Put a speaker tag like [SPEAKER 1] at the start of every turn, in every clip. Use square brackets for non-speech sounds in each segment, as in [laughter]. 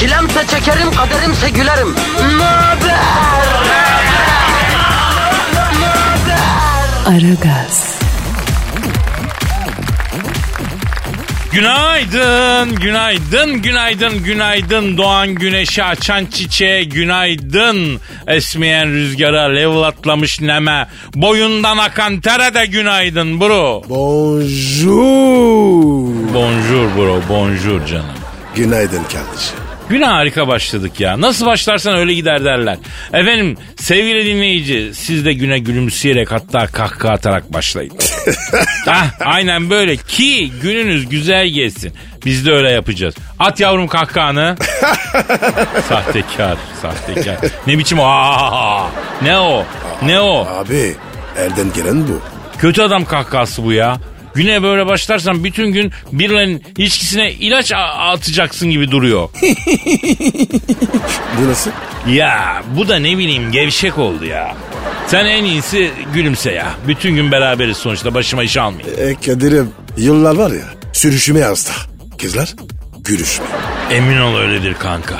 [SPEAKER 1] Çilemse çekerim, kaderimse gülerim. Möber!
[SPEAKER 2] Aragaz,
[SPEAKER 3] Günaydın, günaydın, günaydın, günaydın. Doğan güneşi açan çiçeğe günaydın. Esmeyen rüzgara level atlamış neme. Boyundan akan tere de günaydın bro.
[SPEAKER 4] Bonjour.
[SPEAKER 3] Bonjour bro, bonjour canım.
[SPEAKER 4] Günaydın kardeşim.
[SPEAKER 3] Güne harika başladık ya. Nasıl başlarsan öyle gider derler. Efendim sevgili dinleyici siz de güne gülümseyerek hatta kahkaha atarak başlayın. [laughs] ah, aynen böyle ki gününüz güzel geçsin. Biz de öyle yapacağız. At yavrum kahkahanı. [laughs] sahtekar, sahtekar. Ne biçim o? Aa, ne o? Ne o?
[SPEAKER 4] Abi elden gelen bu.
[SPEAKER 3] Kötü adam kahkahası bu ya. Güne böyle başlarsan bütün gün birilerinin ilişkisine ilaç atacaksın gibi duruyor. [laughs]
[SPEAKER 4] Bu nasıl?
[SPEAKER 3] Ya bu da ne bileyim gevşek oldu ya. Sen en iyisi gülümse ya. Bütün gün beraberiz sonuçta başıma iş almayayım.
[SPEAKER 4] E Kadir'im yıllar var ya sürüşüme hasta. Kızlar gülüşme.
[SPEAKER 3] Emin ol öyledir kanka.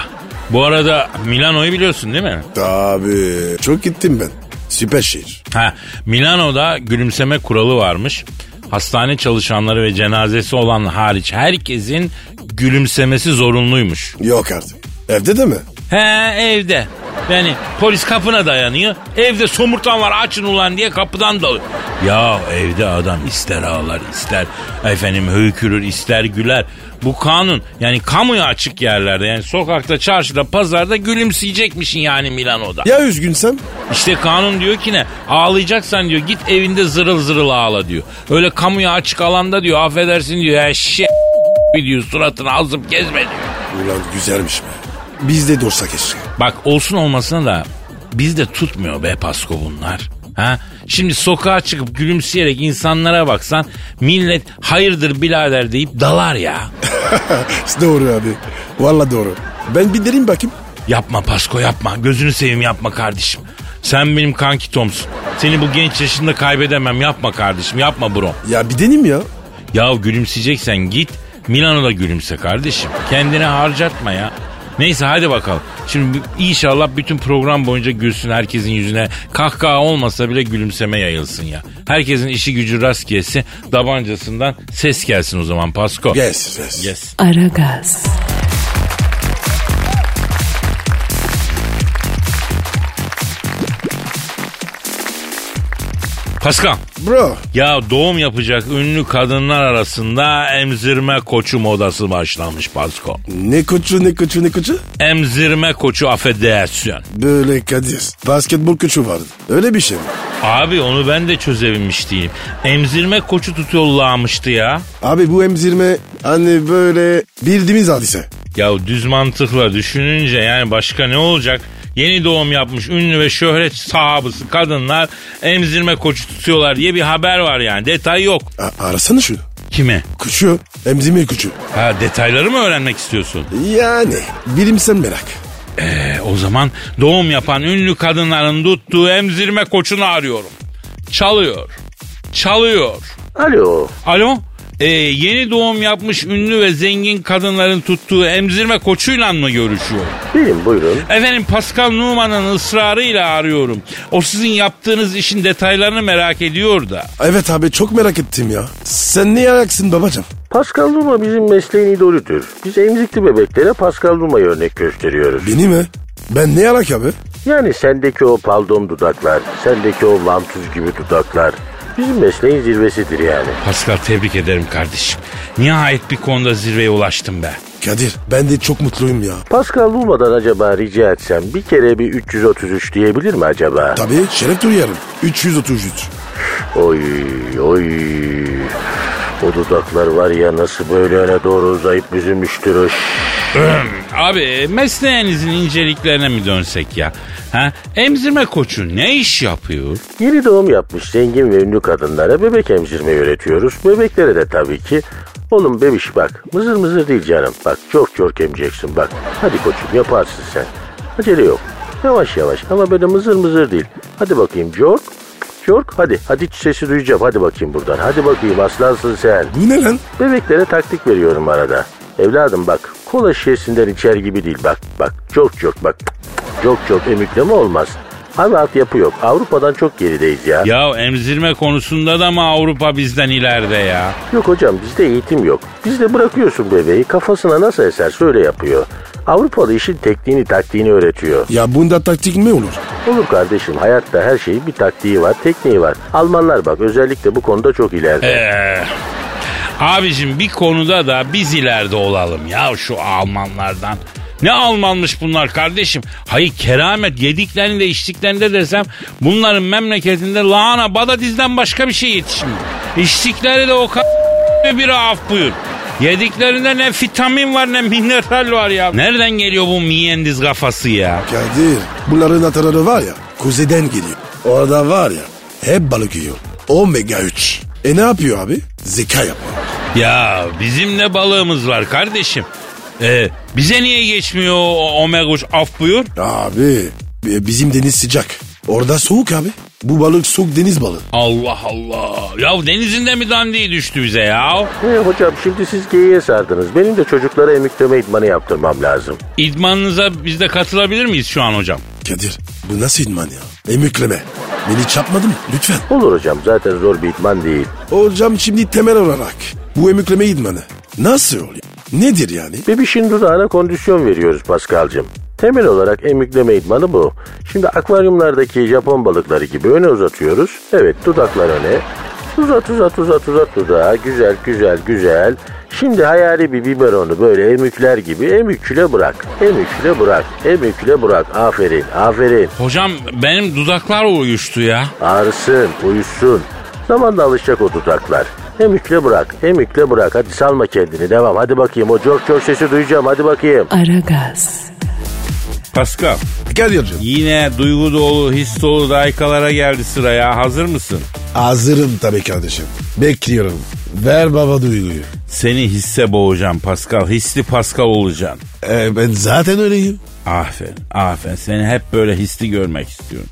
[SPEAKER 3] Bu arada Milano'yu biliyorsun değil mi?
[SPEAKER 4] Tabii çok gittim ben. Süper şehir.
[SPEAKER 3] Ha, Milano'da gülümseme kuralı varmış. Hastane çalışanları ve cenazesi olan hariç herkesin gülümsemesi zorunluymuş.
[SPEAKER 4] Yok artık. Evde de mi?
[SPEAKER 3] He evde. Yani polis kapına dayanıyor. Evde somurtan var açın ulan diye kapıdan dalıyor. Ya evde adam ister ağlar ister efendim höykürür ister güler. Bu kanun yani kamuya açık yerlerde yani sokakta çarşıda pazarda gülümseyecekmişsin yani Milano'da.
[SPEAKER 4] Ya üzgünsem?
[SPEAKER 3] İşte kanun diyor ki ne ağlayacaksan diyor git evinde zırıl zırıl ağla diyor. Öyle kamuya açık alanda diyor affedersin diyor eşek diyor suratını azıp gezme diyor.
[SPEAKER 4] Ulan güzelmiş be. Biz de dursa keşke.
[SPEAKER 3] Bak olsun olmasına da bizde tutmuyor be Pasko bunlar. Ha? Şimdi sokağa çıkıp gülümseyerek insanlara baksan millet hayırdır birader deyip dalar ya. [laughs]
[SPEAKER 4] doğru abi. Valla doğru. Ben bir derin bakayım.
[SPEAKER 3] Yapma Pasko yapma gözünü seveyim yapma kardeşim. Sen benim kanki Tom'sun. Seni bu genç yaşında kaybedemem yapma kardeşim yapma bro.
[SPEAKER 4] Ya bir deneyim ya.
[SPEAKER 3] Ya gülümseyeceksen git Milano'da gülümse kardeşim. Kendine harcatma ya. Neyse hadi bakalım. Şimdi inşallah bütün program boyunca gülsün herkesin yüzüne. Kahkaha olmasa bile gülümseme yayılsın ya. Herkesin işi gücü rast gelsin. Dabancasından ses gelsin o zaman Pasko.
[SPEAKER 4] Yes yes.
[SPEAKER 3] Yes.
[SPEAKER 2] Aragaz,
[SPEAKER 3] Pascal.
[SPEAKER 4] Bro.
[SPEAKER 3] Ya doğum yapacak ünlü kadınlar arasında emzirme koçu modası başlamış Pasko.
[SPEAKER 4] Ne koçu ne koçu ne koçu?
[SPEAKER 3] Emzirme koçu affedersin.
[SPEAKER 4] Böyle Kadir. Basketbol koçu vardı. Öyle bir şey mi?
[SPEAKER 3] Abi onu ben de çözebilmiş değilim. Emzirme koçu tutuyorlarmıştı ya.
[SPEAKER 4] Abi bu emzirme hani böyle bildiğimiz hadise.
[SPEAKER 3] Ya düz mantıkla düşününce yani başka ne olacak? Yeni doğum yapmış ünlü ve şöhret sahabısı kadınlar emzirme koçu tutuyorlar diye bir haber var yani. Detay yok.
[SPEAKER 4] A- arasana şunu.
[SPEAKER 3] Kime?
[SPEAKER 4] Koçu. Emzirme koçu.
[SPEAKER 3] Ha detayları mı öğrenmek istiyorsun?
[SPEAKER 4] Yani bilimsel merak.
[SPEAKER 3] E, o zaman doğum yapan ünlü kadınların tuttuğu emzirme koçunu arıyorum. Çalıyor. Çalıyor.
[SPEAKER 1] Alo.
[SPEAKER 3] Alo? Ee, yeni doğum yapmış ünlü ve zengin kadınların tuttuğu emzirme koçuyla mı görüşüyor?
[SPEAKER 1] Benim buyurun.
[SPEAKER 3] Efendim Pascal Numan'ın ısrarıyla arıyorum. O sizin yaptığınız işin detaylarını merak ediyor da.
[SPEAKER 4] Evet abi çok merak ettim ya. Sen ne ayaksın babacım?
[SPEAKER 5] Pascal Numa bizim mesleğin idolüdür. Biz emzikli bebeklere Pascal Numa'yı örnek gösteriyoruz.
[SPEAKER 4] Beni mi? Ben ne yarak abi?
[SPEAKER 5] Yani sendeki o paldom dudaklar, sendeki o vantuz gibi dudaklar bizim mesleğin zirvesidir yani.
[SPEAKER 3] Pascal tebrik ederim kardeşim. Nihayet bir konuda zirveye ulaştım be.
[SPEAKER 4] Kadir ben de çok mutluyum ya.
[SPEAKER 5] Pascal Numa'dan acaba rica etsem bir kere bir 333 diyebilir mi acaba?
[SPEAKER 4] Tabii şeref duyarım. 333.
[SPEAKER 5] Oy oy. O dudaklar var ya nasıl böyle öne doğru uzayıp büzülmüştür o.
[SPEAKER 3] Abi mesleğinizin inceliklerine mi dönsek ya? Ha? Emzirme koçu ne iş yapıyor?
[SPEAKER 6] Yeni doğum yapmış zengin ve ünlü kadınlara bebek emzirme öğretiyoruz. Bebeklere de tabii ki. Oğlum bebiş bak mızır mızır değil canım. Bak çok çok emeceksin bak. Hadi koçum yaparsın sen. Acele yok. Yavaş yavaş ama böyle mızır mızır değil. Hadi bakayım Jork. Jork hadi. Hadi sesi duyacağım. Hadi bakayım buradan. Hadi bakayım aslansın sen.
[SPEAKER 4] Bu ne lan?
[SPEAKER 6] Bebeklere taktik veriyorum arada. Evladım bak kola şişesinden içer gibi değil bak bak çok çok bak çok çok emikleme olmaz. Abi altyapı yok. Avrupa'dan çok gerideyiz ya.
[SPEAKER 3] Ya emzirme konusunda da mı Avrupa bizden ileride ya?
[SPEAKER 6] Yok hocam bizde eğitim yok. Bizde bırakıyorsun bebeği kafasına nasıl eserse öyle yapıyor. Avrupalı işin tekniğini taktiğini öğretiyor.
[SPEAKER 4] Ya bunda taktik mi olur?
[SPEAKER 6] Olur kardeşim hayatta her şeyin bir taktiği var tekniği var. Almanlar bak özellikle bu konuda çok ileride.
[SPEAKER 3] Ee, abicim bir konuda da biz ileride olalım ya şu Almanlardan. Ne Almanmış bunlar kardeşim? Hayır keramet yediklerinde içtiklerinde desem bunların memleketinde lahana bada dizden başka bir şey yetişmiyor. İçtikleri de o kadar bir af buyur. Yediklerinde ne vitamin var ne mineral var ya. Nereden geliyor bu miyendiz kafası ya?
[SPEAKER 4] Kadir bunların ataları var ya kuzeyden geliyor. Orada var ya hep balık yiyor. Omega 3. E ne yapıyor abi? Zeka yapıyor.
[SPEAKER 3] Ya bizim de balığımız var kardeşim. Ee, bize niye geçmiyor o omega 3 af buyur?
[SPEAKER 4] Abi e, bizim deniz sıcak. Orada soğuk abi. Bu balık soğuk deniz balığı.
[SPEAKER 3] Allah Allah. Ya denizinde mi dandiği düştü bize ya?
[SPEAKER 6] He hocam şimdi siz geyiğe sardınız. Benim de çocuklara emikleme idmanı yaptırmam lazım.
[SPEAKER 3] İdmanınıza biz de katılabilir miyiz şu an hocam?
[SPEAKER 4] Kadir bu nasıl idman ya? Emükleme. Beni çarpmadı mı? Lütfen.
[SPEAKER 6] Olur hocam zaten zor bir idman değil.
[SPEAKER 4] Hocam şimdi temel olarak bu emükleme idmanı nasıl oluyor? Nedir yani?
[SPEAKER 6] Bebişin dudağına kondisyon veriyoruz Paskal'cığım. Temel olarak emükleme idmanı bu. Şimdi akvaryumlardaki Japon balıkları gibi öne uzatıyoruz. Evet dudaklar öne. Uzat uzat uzat uzat dudağı. Güzel güzel güzel. Şimdi hayali bir biberonu böyle emükler gibi emükle bırak. Emükle bırak. Emükle bırak. Aferin aferin.
[SPEAKER 3] Hocam benim dudaklar uyuştu ya.
[SPEAKER 6] Ağrısın, uyusun. Zamanla alışacak o dudaklar. Emükle bırak, emükle bırak. Hadi salma kendini. Devam. Hadi bakayım. O çok çok sesi duyacağım. Hadi bakayım.
[SPEAKER 2] Aragaz,
[SPEAKER 3] Pascal
[SPEAKER 4] Kadir'cim.
[SPEAKER 3] yine duygu dolu his dolu dakikalara geldi sıraya hazır mısın?
[SPEAKER 4] Hazırım tabii kardeşim. Bekliyorum. Ver baba duyguyu.
[SPEAKER 3] Seni hisse boğacağım Pascal. Hisli Pascal olacaksın.
[SPEAKER 4] E, ben zaten öyleyim.
[SPEAKER 3] Aferin, aferin. Seni hep böyle hisli görmek istiyorum.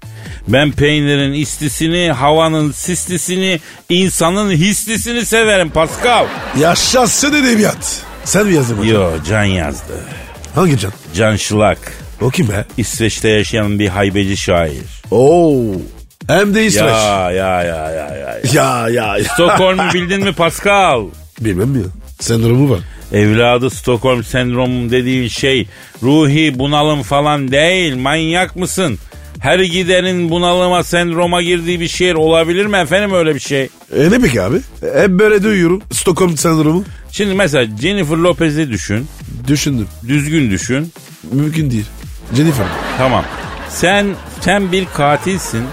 [SPEAKER 3] Ben peynirin istisini, havanın sislisini, insanın hislisini severim Pascal.
[SPEAKER 4] Yaşasın edebiyat. Sen mi yazdın hocam?
[SPEAKER 3] Yo, Can yazdı.
[SPEAKER 4] Hangi can?
[SPEAKER 3] Can Şılak.
[SPEAKER 4] O kim be?
[SPEAKER 3] İsveç'te yaşayan bir haybeci şair.
[SPEAKER 4] Oo. Hem de İsveç.
[SPEAKER 3] Ya, ya, ya, ya, ya.
[SPEAKER 4] Ya ya. ya.
[SPEAKER 3] Stockholm'u bildin mi Pascal? [laughs]
[SPEAKER 4] Bilmem mi? Sendromu var.
[SPEAKER 3] Evladı Stockholm sendromu dediğin şey ruhi bunalım falan değil. Manyak mısın? Her gidenin bunalıma sendroma girdiği bir şehir olabilir mi efendim öyle bir şey?
[SPEAKER 4] E ne peki abi? Hep böyle duyuyorum. Stockholm sendromu.
[SPEAKER 3] Şimdi mesela Jennifer Lopez'i düşün.
[SPEAKER 4] Düşündüm.
[SPEAKER 3] Düzgün düşün.
[SPEAKER 4] Mümkün değil. Jennifer.
[SPEAKER 3] Tamam. Sen sen bir katilsin.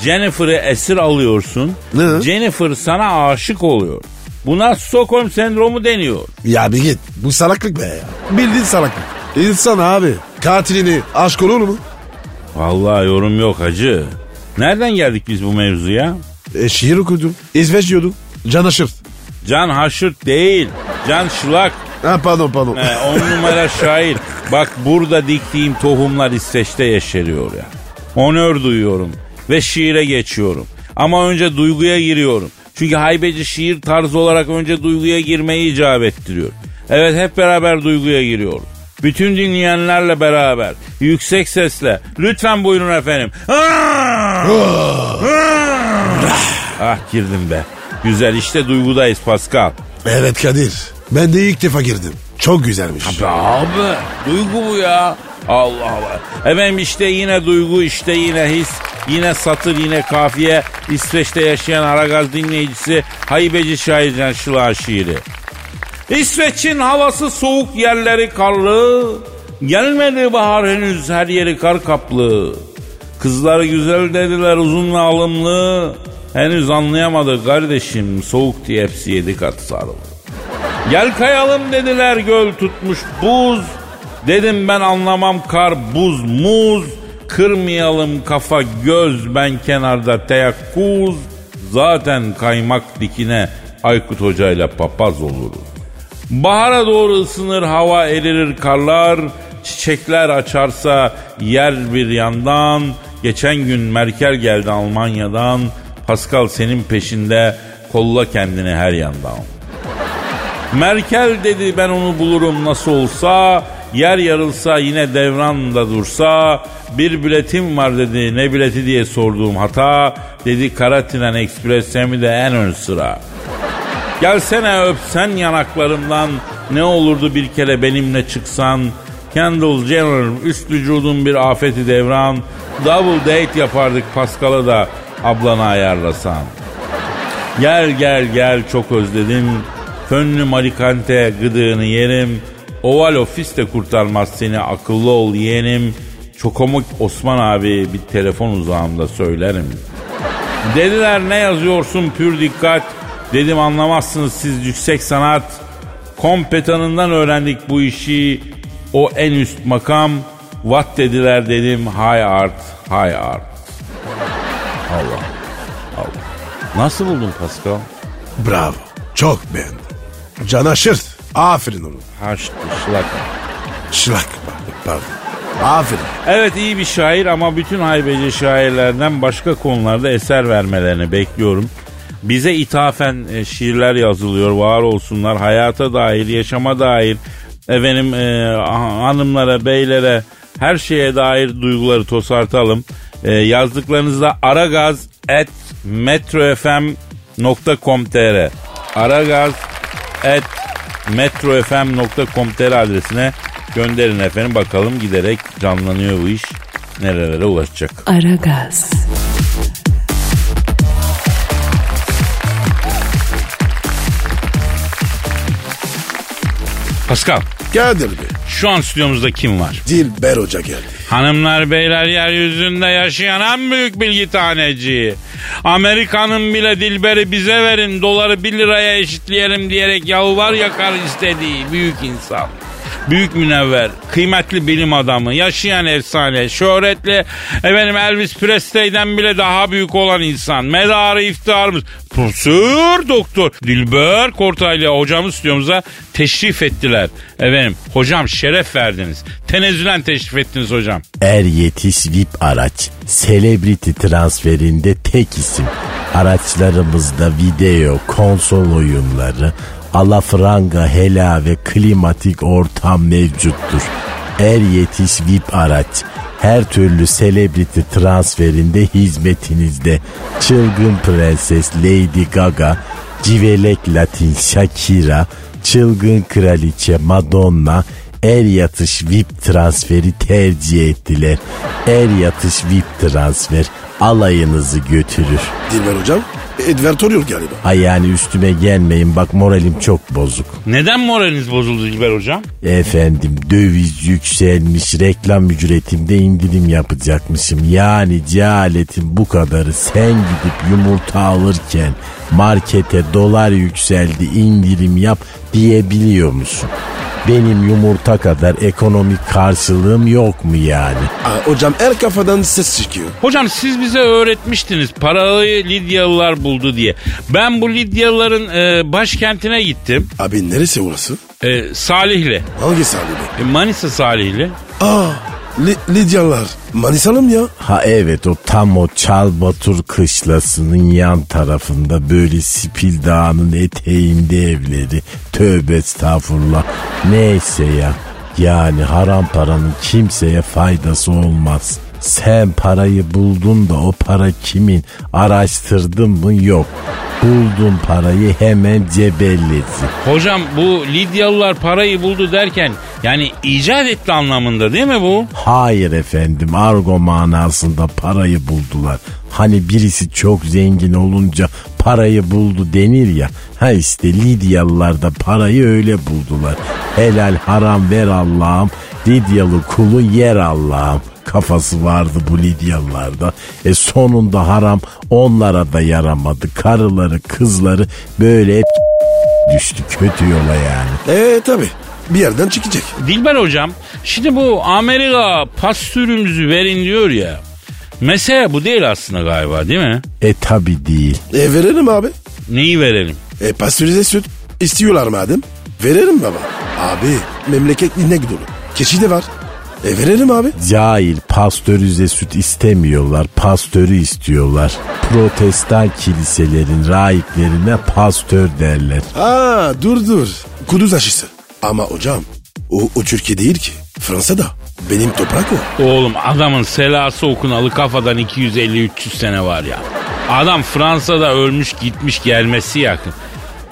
[SPEAKER 3] Jennifer'ı esir alıyorsun.
[SPEAKER 4] Ne?
[SPEAKER 3] Jennifer sana aşık oluyor. Buna Stockholm sendromu deniyor.
[SPEAKER 4] Ya bir git. Bu salaklık be ya. Bildiğin salaklık. İnsan abi. Katilini aşk olur mu?
[SPEAKER 3] Vallahi yorum yok hacı. Nereden geldik biz bu mevzuya?
[SPEAKER 4] E şiir okudum. İsveç diyordum. Can aşırt.
[SPEAKER 3] Can Haşırt değil. Can Şılak.
[SPEAKER 4] Ha pardon pardon.
[SPEAKER 3] He, on numara şair. Bak burada diktiğim tohumlar İsveç'te yeşeriyor ya. Onör duyuyorum ve şiire geçiyorum. Ama önce duyguya giriyorum. Çünkü haybeci şiir tarzı olarak önce duyguya girmeyi icap ettiriyor. Evet hep beraber duyguya giriyoruz. Bütün dinleyenlerle beraber yüksek sesle lütfen buyurun efendim. Ah! girdim be. Güzel işte duygudayız Pascal.
[SPEAKER 4] Evet Kadir. Ben de ilk defa girdim. Çok güzelmiş.
[SPEAKER 3] Abi duygu bu ya. Allah Allah. Efendim işte yine duygu işte yine his yine satır yine kafiye İsveç'te yaşayan Aragaz dinleyicisi Haybeci Şair Can Şılar şiiri. İsveç'in havası soğuk yerleri karlı. Gelmedi bahar henüz her yeri kar kaplı. Kızları güzel dediler uzun ve alımlı. Henüz anlayamadı kardeşim soğuk diye hepsi yedi kat sarıldı. Gel kayalım dediler göl tutmuş buz. Dedim ben anlamam kar buz muz. Kırmayalım kafa göz ben kenarda teyakkuz. Zaten kaymak dikine Aykut Hoca ile papaz oluruz. Bahara doğru ısınır hava eririr karlar. Çiçekler açarsa yer bir yandan. Geçen gün Merkel geldi Almanya'dan. Pascal senin peşinde kolla kendini her yandan. Merkel dedi ben onu bulurum nasıl olsa. Yer yarılsa yine devran da dursa. Bir biletim var dedi ne bileti diye sorduğum hata. Dedi kara tren ekspresemi de en ön sıra. Gelsene öpsen yanaklarımdan ne olurdu bir kere benimle çıksan. Kendall Jenner üst vücudun bir afeti devran. Double date yapardık Pascal'ı da ablana ayarlasan. Gel gel gel çok özledim. Fönlü Malikante gıdığını yerim. Oval ofis de kurtarmaz seni akıllı ol yeğenim. Çokomuk Osman abi bir telefon uzağımda söylerim. Dediler ne yazıyorsun pür dikkat. Dedim anlamazsınız siz yüksek sanat. Kompetanından öğrendik bu işi. O en üst makam. What dediler dedim high art, high art. Allah. Allah. Nasıl buldun Pascal?
[SPEAKER 4] Bravo. Çok beğendim. Can aşır. Aferin oğlum.
[SPEAKER 3] Haş, şılak.
[SPEAKER 4] Şılak. Pardon. Aferin.
[SPEAKER 3] Evet iyi bir şair ama bütün haybeci şairlerden başka konularda eser vermelerini bekliyorum. Bize ithafen e, şiirler yazılıyor. Var olsunlar. Hayata dair, yaşama dair, efendim e, hanımlara, beylere, her şeye dair duyguları tosartalım. E, yazdıklarınızda aragaz at metrofm.com.tr aragaz at metrofm.com.tr adresine gönderin efendim. Bakalım giderek canlanıyor bu iş. Nerelere ulaşacak.
[SPEAKER 2] Aragaz.
[SPEAKER 3] Pascal
[SPEAKER 4] Kadir Bey.
[SPEAKER 3] şu an stüdyomuzda kim var?
[SPEAKER 4] Dilber Hoca geldi.
[SPEAKER 3] Hanımlar beyler yeryüzünde yaşayan en büyük bilgi taneci. Amerika'nın bile dilberi bize verin doları 1 liraya eşitleyelim diyerek yalvar yakar istediği büyük insan. Büyük münevver, kıymetli bilim adamı, yaşayan efsane, şöhretli efendim Elvis Presley'den bile daha büyük olan insan. Medarı iftiharımız Profesör Doktor Dilber Kortaylı hocamız stüdyomuza teşrif ettiler. Efendim hocam şeref verdiniz. Tenezzülen teşrif ettiniz hocam.
[SPEAKER 7] Er yetiş VIP araç. Celebrity transferinde tek isim. Araçlarımızda video, konsol oyunları, alafranga, hela ve klimatik ortam mevcuttur. Er yetiş VIP araç. Her türlü celebrity transferinde hizmetinizde. Çılgın Prenses Lady Gaga, Civelek Latin Shakira, Çılgın Kraliçe Madonna, er yatış VIP transferi tercih ettiler. Er yatış VIP transfer alayınızı götürür.
[SPEAKER 4] Dilber Hocam Edvertoriyor galiba.
[SPEAKER 7] Ay yani üstüme gelmeyin bak moralim çok bozuk.
[SPEAKER 3] Neden moraliniz bozuldu Dilber hocam?
[SPEAKER 7] Efendim döviz yükselmiş reklam ücretimde indirim yapacakmışım. Yani cehaletin bu kadarı sen gidip yumurta alırken markete dolar yükseldi indirim yap diyebiliyor musun? Benim yumurta kadar ekonomik karşılığım yok mu yani?
[SPEAKER 4] Aa, hocam her kafadan ses çıkıyor.
[SPEAKER 3] Hocam siz bize öğretmiştiniz parayı Lidyalılar buldu diye. Ben bu Lidyalıların e, başkentine gittim.
[SPEAKER 4] Abi neresi orası?
[SPEAKER 3] E, Salihli.
[SPEAKER 4] Hangi sahibi?
[SPEAKER 3] E, Manisa Salihli.
[SPEAKER 4] Aa Li- Lidyalılar. Manisalı mı ya?
[SPEAKER 7] Ha evet o tam o Çalbatur kışlasının yan tarafında böyle Sipil Dağı'nın eteğinde evleri. Tövbe estağfurullah. Neyse ya. Yani haram paranın kimseye faydası olmaz. Sen parayı buldun da o para kimin? Araştırdın mı? Yok. Buldun parayı hemen cebellesin.
[SPEAKER 3] Hocam bu Lidyalılar parayı buldu derken yani icat etti anlamında değil mi bu?
[SPEAKER 7] Hayır efendim argo manasında parayı buldular. Hani birisi çok zengin olunca parayı buldu denir ya. Ha işte Lidyalılar da parayı öyle buldular. Helal haram ver Allah'ım. Lidyalı kulu yer Allah'ım kafası vardı bu Lidyalılarda. E sonunda haram onlara da yaramadı. Karıları kızları böyle hep düştü kötü yola yani.
[SPEAKER 4] Eee tabi. bir yerden çıkacak.
[SPEAKER 3] Dilber hocam şimdi bu Amerika pastörümüzü verin diyor ya. Mesele bu değil aslında galiba değil mi?
[SPEAKER 7] E tabi değil.
[SPEAKER 4] E verelim abi.
[SPEAKER 3] Neyi verelim?
[SPEAKER 4] E pastörize süt istiyorlar madem. Verelim baba. Abi memleket inek dolu. Keçi de var. E verelim abi.
[SPEAKER 7] Cahil pastörize süt istemiyorlar. Pastörü istiyorlar. Protestan kiliselerin rahiplerine pastör derler.
[SPEAKER 4] Aa dur dur. Kuduz aşısı. Ama hocam o, o Türkiye değil ki. Fransa'da. Benim toprak o.
[SPEAKER 3] Oğlum adamın selası okunalı kafadan 250-300 sene var ya. Adam Fransa'da ölmüş gitmiş gelmesi yakın.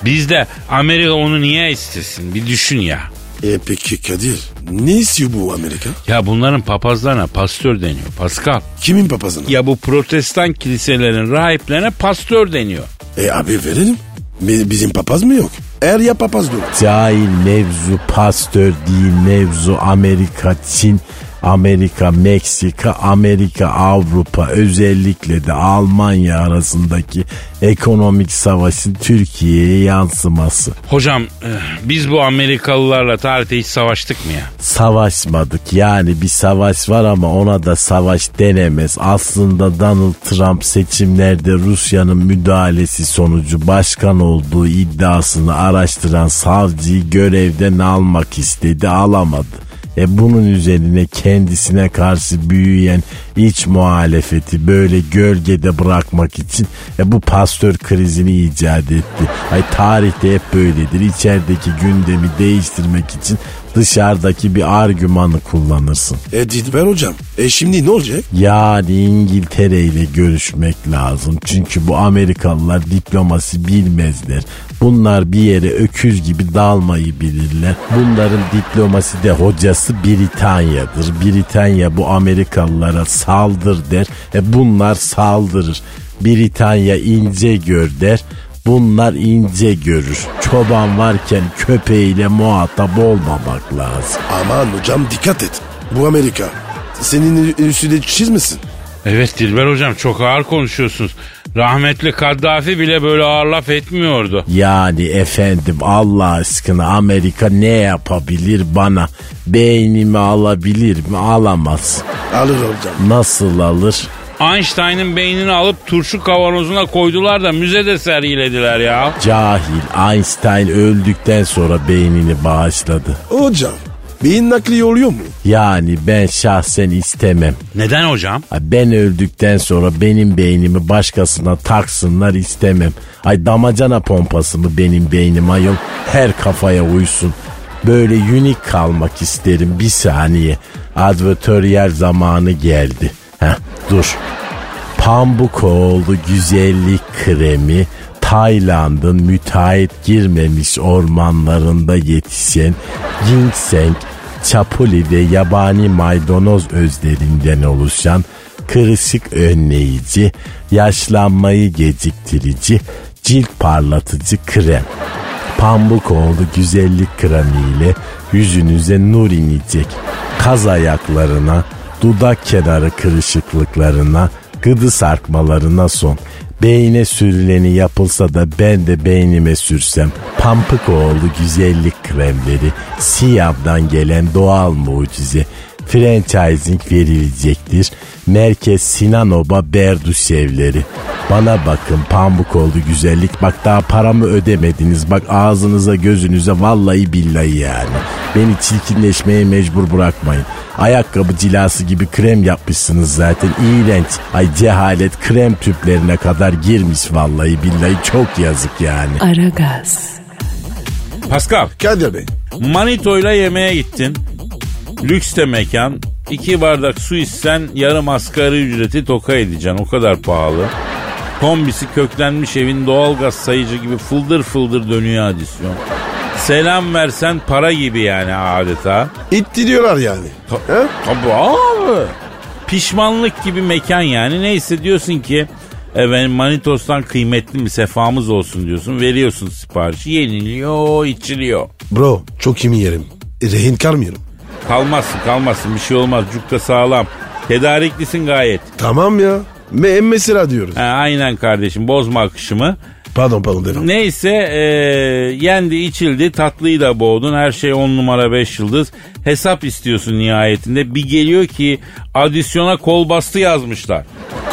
[SPEAKER 3] Bizde Amerika onu niye istesin bir düşün ya.
[SPEAKER 4] E peki Kadir ne istiyor bu Amerika?
[SPEAKER 3] Ya bunların papazlarına pastör deniyor Pascal.
[SPEAKER 4] Kimin papazına?
[SPEAKER 3] Ya bu protestan kiliselerin rahiplerine pastör deniyor.
[SPEAKER 4] E abi verelim. Bi- Bizim papaz mı yok? Er ya papaz dolu.
[SPEAKER 7] Cahil mevzu pastör değil mevzu Amerika, Çin, Amerika, Meksika, Amerika, Avrupa özellikle de Almanya arasındaki ekonomik savaşın Türkiye'ye yansıması.
[SPEAKER 3] Hocam eh, biz bu Amerikalılarla tarihte hiç savaştık mı ya?
[SPEAKER 7] Savaşmadık yani bir savaş var ama ona da savaş denemez. Aslında Donald Trump seçimlerde Rusya'nın müdahalesi sonucu başkan olduğu iddiasını araştıran savcıyı görevden almak istedi alamadı. E bunun üzerine kendisine karşı büyüyen iç muhalefeti böyle gölgede bırakmak için e bu pastör krizini icat etti. Ay tarihte hep böyledir. İçerideki gündemi değiştirmek için dışarıdaki bir argümanı kullanırsın.
[SPEAKER 4] E Dilber hocam. E şimdi ne olacak?
[SPEAKER 7] Yani İngiltere ile görüşmek lazım. Çünkü bu Amerikalılar diplomasi bilmezler. Bunlar bir yere öküz gibi dalmayı bilirler. Bunların diplomasi de hocası Britanya'dır. Britanya bu Amerikalılara saldır der. E bunlar saldırır. Britanya ince gör der. Bunlar ince görür. Çoban varken köpeğiyle muhatap olmamak lazım.
[SPEAKER 4] Aman hocam dikkat et. Bu Amerika. Senin üstüne çizmesin.
[SPEAKER 3] Evet Dilber hocam çok ağır konuşuyorsunuz. Rahmetli Kaddafi bile böyle ağır laf etmiyordu.
[SPEAKER 7] Yani efendim Allah aşkına Amerika ne yapabilir bana? Beynimi alabilir mi? Alamaz.
[SPEAKER 4] Alır hocam.
[SPEAKER 7] Nasıl alır?
[SPEAKER 3] Einstein'ın beynini alıp turşu kavanozuna koydular da müzede sergilediler ya.
[SPEAKER 7] Cahil Einstein öldükten sonra beynini bağışladı.
[SPEAKER 4] Hocam beyin nakli oluyor mu?
[SPEAKER 7] Yani ben şahsen istemem.
[SPEAKER 3] Neden hocam?
[SPEAKER 7] Ay Ben öldükten sonra benim beynimi başkasına taksınlar istemem. Ay damacana pompası mı benim beynim ayol? Her kafaya uysun. Böyle unik kalmak isterim bir saniye. Advertorial zamanı geldi. Heh, dur. Pambukoğlu güzellik kremi Tayland'ın müteahhit girmemiş ormanlarında yetişen ginseng, çapuli ve yabani maydanoz özlerinden oluşan kırışık önleyici, yaşlanmayı geciktirici, cilt parlatıcı krem. Pamukoğlu güzellik kremiyle yüzünüze nur inecek. Kaz ayaklarına, dudak kenarı kırışıklıklarına, gıdı sarkmalarına son. Beyne sürüleni yapılsa da ben de beynime sürsem. Pampıkoğlu güzellik kremleri, Siyav'dan gelen doğal mucize. Franchising verilecektir. Merkez Sinanoba Berdüş evleri. Bana bakın pamuk oldu güzellik. Bak daha paramı ödemediniz. Bak ağzınıza gözünüze vallahi billahi yani. Beni çirkinleşmeye mecbur bırakmayın. Ayakkabı cilası gibi krem yapmışsınız zaten. İğrenç. Ay cehalet krem tüplerine kadar girmiş vallahi billahi. Çok yazık yani.
[SPEAKER 2] Aragaz,
[SPEAKER 3] Pascal,
[SPEAKER 4] Kadir Bey.
[SPEAKER 3] Manito'yla yemeğe gittin. Lüks de mekan. İki bardak su içsen yarım asgari ücreti toka edeceksin. O kadar pahalı. Kombisi köklenmiş evin doğalgaz sayıcı gibi fıldır fıldır dönüyor adisyon. Selam versen para gibi yani adeta.
[SPEAKER 4] İtti diyorlar yani. He?
[SPEAKER 3] Tabii abi. Pişmanlık gibi mekan yani. Neyse diyorsun ki efendim Manitos'tan kıymetli bir sefamız olsun diyorsun. Veriyorsun siparişi. Yeniliyor, içiliyor.
[SPEAKER 4] Bro çok iyi yerim. E, rehin kalmıyorum.
[SPEAKER 3] Kalmazsın kalmazsın bir şey olmaz. Cukka sağlam. Tedariklisin gayet.
[SPEAKER 4] Tamam ya. Me mesela diyoruz.
[SPEAKER 3] Ha, aynen kardeşim bozma akışımı.
[SPEAKER 4] Pardon pardon devam.
[SPEAKER 3] Neyse e, yendi içildi tatlıyı da boğdun her şey on numara beş yıldız hesap istiyorsun nihayetinde bir geliyor ki adisyona kol bastı yazmışlar.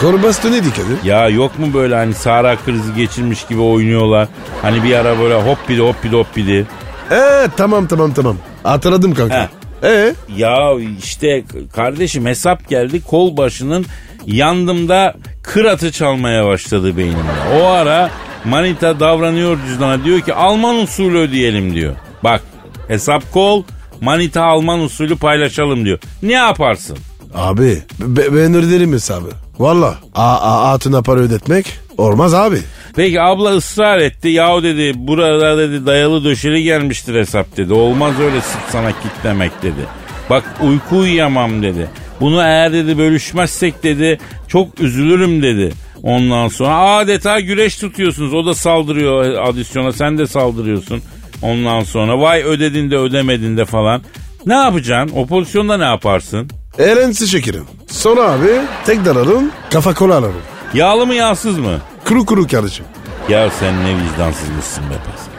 [SPEAKER 4] Korbastı neydi Kadir?
[SPEAKER 3] Ya yok mu böyle hani Sahra krizi geçirmiş gibi oynuyorlar hani bir ara böyle hop bidi hop bidi hop bidi.
[SPEAKER 4] Ee tamam tamam tamam. Hatırladım kanka. Ee?
[SPEAKER 3] Ya işte kardeşim hesap geldi kol başının yandımda kıratı çalmaya başladı beynimde. O ara manita davranıyor cüzdana diyor ki Alman usulü ödeyelim diyor. Bak hesap kol manita Alman usulü paylaşalım diyor. Ne yaparsın?
[SPEAKER 4] Abi be- ben öderim hesabı. Valla. A- a- hatuna para ödetmek olmaz abi.
[SPEAKER 3] Peki abla ısrar etti. Yahu dedi burada dedi dayalı döşeli gelmiştir hesap dedi. Olmaz öyle sırt sana kitlemek dedi. Bak uyku uyuyamam dedi. Bunu eğer dedi bölüşmezsek dedi çok üzülürüm dedi. Ondan sonra adeta güreş tutuyorsunuz. O da saldırıyor adisyona sen de saldırıyorsun. Ondan sonra vay ödedin de ödemedin de falan. Ne yapacaksın? O pozisyonda ne yaparsın?
[SPEAKER 4] Erensi şekerim. Sonra abi tek dararım kafa kola alırım.
[SPEAKER 3] Yağlı mı yağsız mı?
[SPEAKER 4] Kuru kuru kardeşim.
[SPEAKER 3] Ya sen ne vicdansızmışsın be Pascal.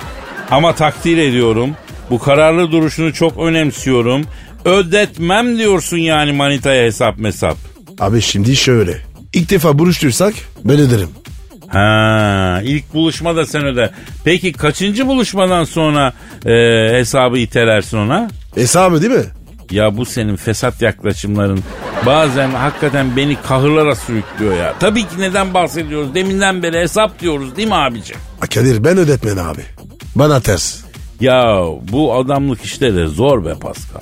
[SPEAKER 3] Ama takdir ediyorum. Bu kararlı duruşunu çok önemsiyorum. Ödetmem diyorsun yani manitaya hesap mesap.
[SPEAKER 4] Abi şimdi şöyle. İlk defa buluştursak ben öderim.
[SPEAKER 3] Ha, ilk buluşmada sen öde. Peki kaçıncı buluşmadan sonra e, hesabı itelersin ona?
[SPEAKER 4] Hesabı değil mi?
[SPEAKER 3] Ya bu senin fesat yaklaşımların bazen hakikaten beni kahırlara sürüklüyor ya. Tabii ki neden bahsediyoruz? Deminden beri hesap diyoruz değil mi abicim?
[SPEAKER 4] Kadir ben ödetmen abi. Bana ters.
[SPEAKER 3] Ya bu adamlık işleri zor be Pascal.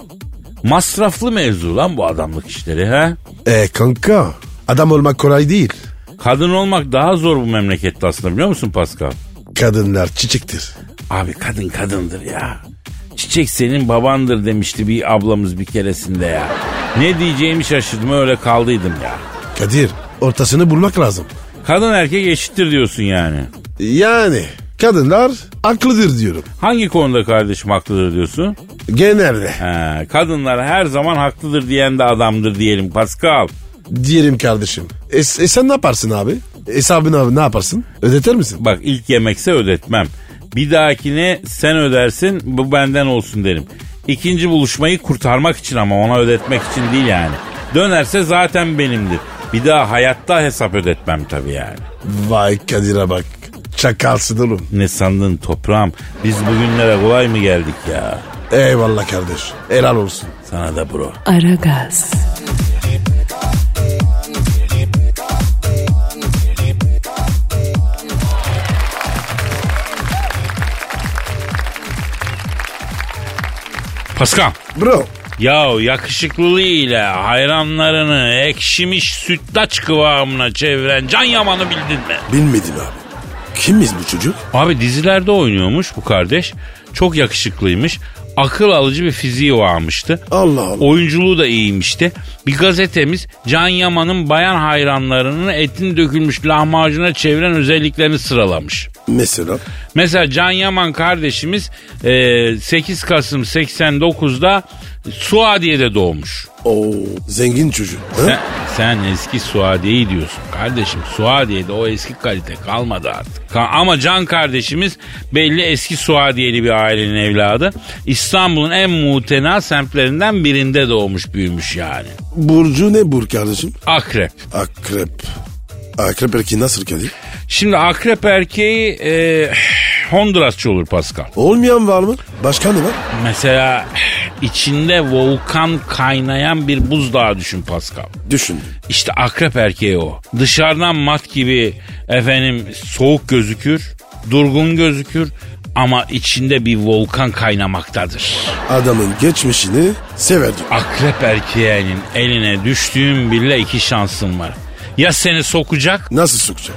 [SPEAKER 3] Masraflı mevzu lan bu adamlık işleri ha?
[SPEAKER 4] E kanka adam olmak kolay değil.
[SPEAKER 3] Kadın olmak daha zor bu memlekette aslında biliyor musun Pascal?
[SPEAKER 4] Kadınlar çiçektir.
[SPEAKER 3] Abi kadın kadındır ya. Çiçek senin babandır demişti bir ablamız bir keresinde ya. Ne diyeceğimi şaşırdım öyle kaldıydım ya.
[SPEAKER 4] Kadir ortasını bulmak lazım.
[SPEAKER 3] Kadın erkek eşittir diyorsun yani.
[SPEAKER 4] Yani kadınlar haklıdır diyorum.
[SPEAKER 3] Hangi konuda kardeşim haklıdır diyorsun?
[SPEAKER 4] Genelde
[SPEAKER 3] He, kadınlar her zaman haklıdır diyen de adamdır diyelim Pascal.
[SPEAKER 4] diyelim kardeşim. E, e sen ne yaparsın abi? Hesabını abi ne yaparsın? Ödeter misin?
[SPEAKER 3] Bak ilk yemekse ödetmem. Bir dahakine sen ödersin bu benden olsun derim. İkinci buluşmayı kurtarmak için ama ona ödetmek için değil yani. Dönerse zaten benimdir. Bir daha hayatta hesap ödetmem tabii yani.
[SPEAKER 4] Vay Kadir'e bak. Çakalsın oğlum.
[SPEAKER 3] Ne sandın toprağım? Biz bugünlere kolay mı geldik ya?
[SPEAKER 4] Eyvallah kardeş. Helal olsun.
[SPEAKER 3] Sana da bro.
[SPEAKER 2] Aragaz,
[SPEAKER 3] Pascal.
[SPEAKER 4] Bro.
[SPEAKER 3] Ya yakışıklılığıyla hayranlarını ekşimiş sütlaç kıvamına çeviren Can Yaman'ı bildin mi?
[SPEAKER 4] Bilmedim abi. Kimiz bu çocuk?
[SPEAKER 3] Abi dizilerde oynuyormuş bu kardeş. Çok yakışıklıymış. Akıl alıcı bir fiziği varmıştı.
[SPEAKER 4] Allah Allah.
[SPEAKER 3] Oyunculuğu da iyiymişti. Bir gazetemiz Can Yaman'ın bayan hayranlarının etin dökülmüş lahmacuna çeviren özelliklerini sıralamış.
[SPEAKER 4] Mesela?
[SPEAKER 3] Mesela Can Yaman kardeşimiz e, 8 Kasım 89'da Suadiye'de doğmuş.
[SPEAKER 4] Oo zengin çocuk.
[SPEAKER 3] Sen, sen eski Suadiye'yi diyorsun kardeşim. Suadiye'de o eski kalite kalmadı artık. Ama Can kardeşimiz belli eski Suadiyeli bir ailenin evladı. İstanbul'un en muhtena semtlerinden birinde doğmuş büyümüş yani.
[SPEAKER 4] Burcu ne bur kardeşim?
[SPEAKER 3] Akrep.
[SPEAKER 4] Akrep. Akrep erkeği nasıl Kadir?
[SPEAKER 3] Şimdi akrep erkeği e, Hondurasçı olur Pascal.
[SPEAKER 4] Olmayan var mı? Başka ne var?
[SPEAKER 3] Mesela içinde volkan kaynayan bir buzdağı düşün Pascal.
[SPEAKER 4] Düşündüm.
[SPEAKER 3] İşte akrep erkeği o. Dışarıdan mat gibi efendim soğuk gözükür, durgun gözükür ama içinde bir volkan kaynamaktadır.
[SPEAKER 4] Adamın geçmişini severdim.
[SPEAKER 3] Akrep erkeğinin eline düştüğün bile iki şansın var. Ya seni sokacak,
[SPEAKER 4] Nasıl sokacak?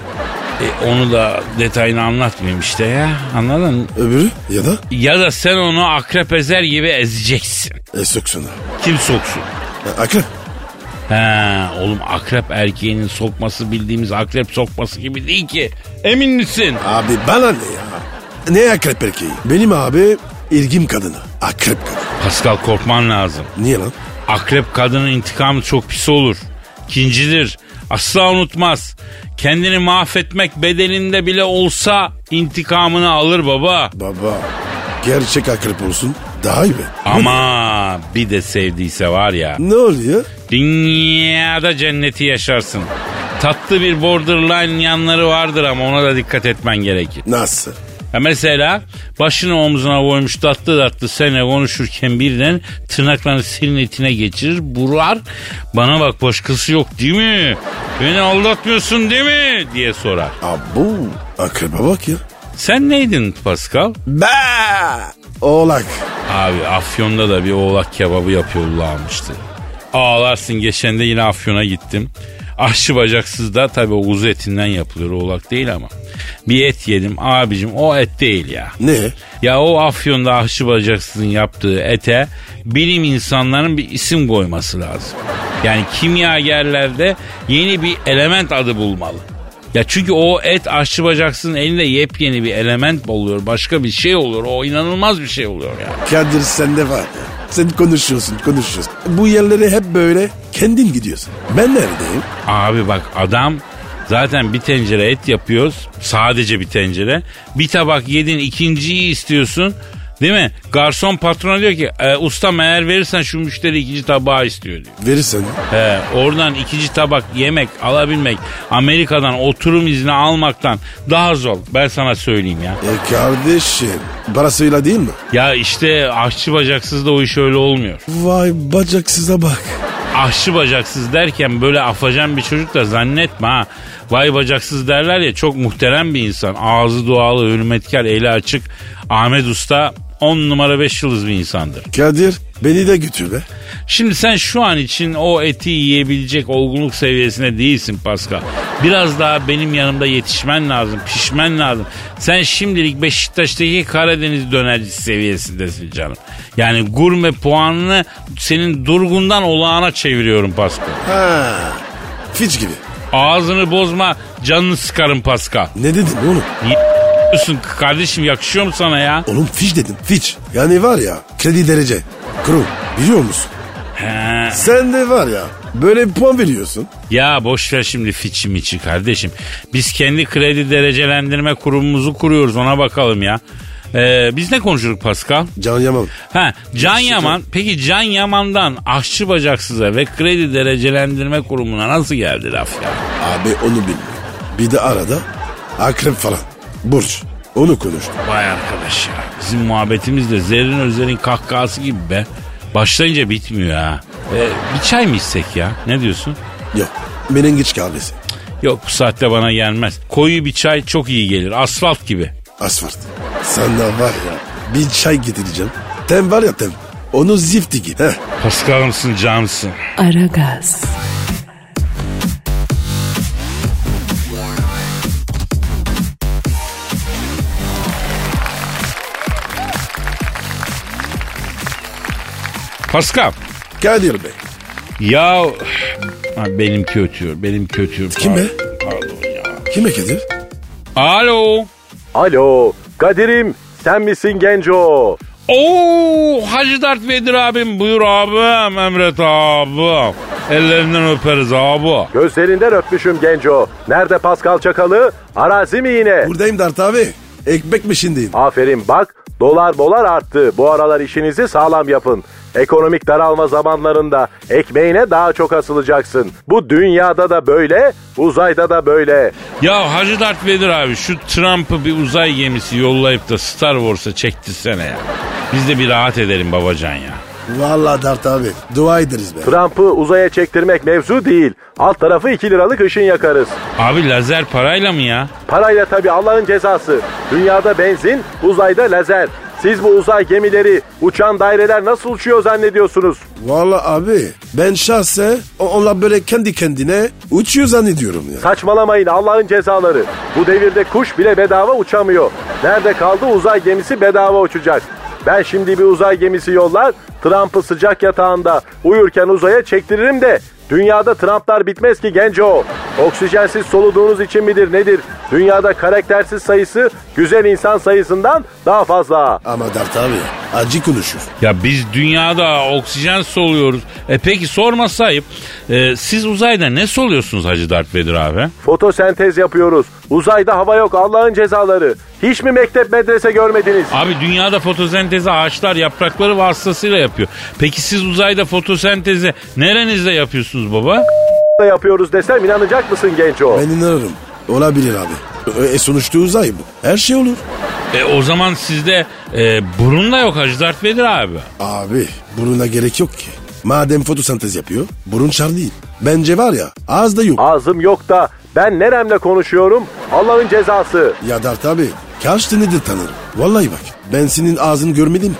[SPEAKER 3] E, onu da detayını anlatmayayım işte ya anladın mı?
[SPEAKER 4] Öbürü ya da
[SPEAKER 3] Ya da sen onu akrep ezer gibi ezeceksin.
[SPEAKER 4] e, soksun.
[SPEAKER 3] Kim soksun?
[SPEAKER 4] Ha, Akrep.
[SPEAKER 3] He oğlum akrep erkeğinin sokması bildiğimiz akrep sokması gibi değil ki. Emin misin?
[SPEAKER 4] Abi bana ne ya? Ne akrep erkeği? Benim abi ilgim kadına. Akrep kadın.
[SPEAKER 3] Pascal korkman lazım.
[SPEAKER 4] Niye lan?
[SPEAKER 3] Akrep kadının intikamı çok pis olur. Kincidir. Asla unutmaz. Kendini mahvetmek bedeninde bile olsa intikamını alır baba.
[SPEAKER 4] Baba gerçek akrep olsun daha iyi be.
[SPEAKER 3] Ama bir de sevdiyse var ya
[SPEAKER 4] Ne oluyor?
[SPEAKER 3] dünyada cenneti yaşarsın. Tatlı bir borderline yanları vardır ama ona da dikkat etmen gerekir.
[SPEAKER 4] Nasıl?
[SPEAKER 3] Ya mesela başını omzuna koymuş tatlı tatlı seninle konuşurken birden tırnaklarını senin etine geçirir, burar. Bana bak başkası yok değil mi? Beni aldatmıyorsun değil mi? diye sorar.
[SPEAKER 4] Abu akrebe bak ya.
[SPEAKER 3] Sen neydin Pascal?
[SPEAKER 4] Be Oğlak.
[SPEAKER 3] Abi Afyon'da da bir oğlak kebabı yapıyorlarmıştı. Ağlarsın geçen de yine Afyon'a gittim. Aşçı bacaksız da tabii o kuzu etinden yapılıyor oğlak değil ama. Bir et yedim abicim o et değil ya.
[SPEAKER 4] Ne?
[SPEAKER 3] Ya o Afyon'da aşçı bacaksızın yaptığı ete bilim insanların bir isim koyması lazım. Yani kimyagerlerde yeni bir element adı bulmalı. Ya çünkü o et aşçı bacaksızın elinde yepyeni bir element oluyor. Başka bir şey oluyor. O inanılmaz bir şey oluyor ya.
[SPEAKER 4] Kadir sende var ya. Sen konuşuyorsun konuşuyorsun. Bu yerlere hep böyle kendin gidiyorsun. Ben neredeyim?
[SPEAKER 3] Abi bak adam zaten bir tencere et yapıyoruz. Sadece bir tencere. Bir tabak yedin ikinciyi istiyorsun. Değil mi? Garson patrona diyor ki e, ustam eğer verirsen şu müşteri ikinci tabağı istiyor diyor.
[SPEAKER 4] Verirsen.
[SPEAKER 3] He, oradan ikinci tabak yemek alabilmek Amerika'dan oturum izni almaktan daha zor. Ben sana söyleyeyim ya.
[SPEAKER 4] E kardeşim parasıyla değil mi?
[SPEAKER 3] Ya işte aşçı bacaksız da o iş öyle olmuyor.
[SPEAKER 4] Vay bacaksıza bak.
[SPEAKER 3] Aşçı bacaksız derken böyle afacan bir çocuk da zannetme ha. Vay bacaksız derler ya çok muhterem bir insan. Ağzı dualı, hürmetkar, eli açık. Ahmet Usta 10 numara 5 yıldız bir insandır.
[SPEAKER 4] Kadir beni de götür be.
[SPEAKER 3] Şimdi sen şu an için o eti yiyebilecek olgunluk seviyesinde değilsin Pascal. Biraz daha benim yanımda yetişmen lazım, pişmen lazım. Sen şimdilik Beşiktaş'taki Karadeniz dönercisi seviyesindesin canım. Yani gurme puanını senin durgundan olağana çeviriyorum Pascal.
[SPEAKER 4] Ha. Fiç gibi.
[SPEAKER 3] Ağzını bozma, canını sıkarım Pascal.
[SPEAKER 4] Ne dedin oğlum?
[SPEAKER 3] Diyorsun kardeşim yakışıyor mu sana ya?
[SPEAKER 4] Oğlum fiş dedim fiç. Yani var ya kredi derece. Kuru biliyor musun?
[SPEAKER 3] He.
[SPEAKER 4] Sen de var ya böyle bir puan veriyorsun.
[SPEAKER 3] Ya boş ver şimdi fiçi miçi kardeşim. Biz kendi kredi derecelendirme kurumumuzu kuruyoruz ona bakalım ya. Ee, biz ne konuşuruz Pascal?
[SPEAKER 4] Can Yaman.
[SPEAKER 3] Ha Can Yaman peki Can Yaman'dan aşçı bacaksıza ve kredi derecelendirme kurumuna nasıl geldi laf ya?
[SPEAKER 4] Abi onu bilmiyorum. Bir de arada akrep falan. Burç. Onu konuştum.
[SPEAKER 3] Vay arkadaş ya. Bizim muhabbetimiz de Zerrin Özer'in kahkahası gibi be. Başlayınca bitmiyor ha. Ee, bir çay mı içsek ya? Ne diyorsun?
[SPEAKER 4] Yok. Menengiç kahvesi.
[SPEAKER 3] Yok bu saatte bana gelmez. Koyu bir çay çok iyi gelir. Asfalt gibi.
[SPEAKER 4] Asfalt. Senden var ya bir çay getireceğim. Tem var ya tem. Onu zifti gibi. Heh.
[SPEAKER 3] Paskal'ımsın cansın.
[SPEAKER 2] Aragaz,
[SPEAKER 3] Pascal.
[SPEAKER 4] Kadir Bey.
[SPEAKER 3] Ya ha, benimki ötüyor. Benimki ötüyor.
[SPEAKER 4] Kim be?
[SPEAKER 3] Pardon ya.
[SPEAKER 4] Kime Kadir?
[SPEAKER 3] Alo.
[SPEAKER 5] Alo Kadir'im sen misin genco?
[SPEAKER 3] Oo Hacı Dert Vedir abim buyur abim Emret abi. Ellerinden öperiz abi.
[SPEAKER 5] Gözlerinden öpmüşüm genco. Nerede Pascal Çakalı? Arazi mi yine?
[SPEAKER 4] Buradayım Dert abi. Ekmek mi şimdiyim?
[SPEAKER 5] Aferin bak dolar dolar arttı. Bu aralar işinizi sağlam yapın. Ekonomik daralma zamanlarında ekmeğine daha çok asılacaksın. Bu dünyada da böyle, uzayda da böyle.
[SPEAKER 3] Ya Hacı Dert Vedir abi şu Trump'ı bir uzay gemisi yollayıp da Star Wars'a çektirsene ya. Biz de bir rahat edelim babacan ya.
[SPEAKER 4] Vallahi Dert abi. Dua ederiz be.
[SPEAKER 5] Trump'ı uzaya çektirmek mevzu değil. Alt tarafı 2 liralık ışın yakarız.
[SPEAKER 3] Abi lazer parayla mı ya?
[SPEAKER 5] Parayla tabii Allah'ın cezası. Dünyada benzin, uzayda lazer. Siz bu uzay gemileri, uçan daireler nasıl uçuyor zannediyorsunuz?
[SPEAKER 4] Vallahi abi ben şahsen o- onlar böyle kendi kendine uçuyor zannediyorum ya.
[SPEAKER 5] Saçmalamayın Allah'ın cezaları. Bu devirde kuş bile bedava uçamıyor. Nerede kaldı uzay gemisi bedava uçacak. Ben şimdi bir uzay gemisi yollar, Trump'ı sıcak yatağında uyurken uzaya çektiririm de dünyada Trump'lar bitmez ki genco. Oksijensiz soluduğunuz için midir nedir? Dünyada karaktersiz sayısı güzel insan sayısından daha fazla.
[SPEAKER 4] Ama Dert abi acı konuşur.
[SPEAKER 3] Ya biz dünyada oksijen soluyoruz. E peki sorması ayıp. E, siz uzayda ne soluyorsunuz Hacı Dert Vedir abi?
[SPEAKER 5] Fotosentez yapıyoruz. Uzayda hava yok Allah'ın cezaları. Hiç mi mektep medrese görmediniz?
[SPEAKER 3] Abi dünyada fotosentezi ağaçlar yaprakları vasıtasıyla yapıyor. Peki siz uzayda fotosentezi nerenizde yapıyorsunuz baba?
[SPEAKER 5] Da yapıyoruz desem inanacak mısın genco?
[SPEAKER 4] Ben inanırım. Olabilir abi. E sonuçta uzay bu. Her şey olur.
[SPEAKER 3] E o zaman sizde e, burun da yok Hacı Dert Vedir abi.
[SPEAKER 4] Abi buruna gerek yok ki. Madem fotosentez yapıyor burun şar değil. Bence var ya ağız da yok.
[SPEAKER 5] Ağzım yok da ben neremle konuşuyorum? Allah'ın cezası.
[SPEAKER 4] Ya Dert abi kaç tanedir tanırım. Vallahi bak ben senin ağzını görmedim ki.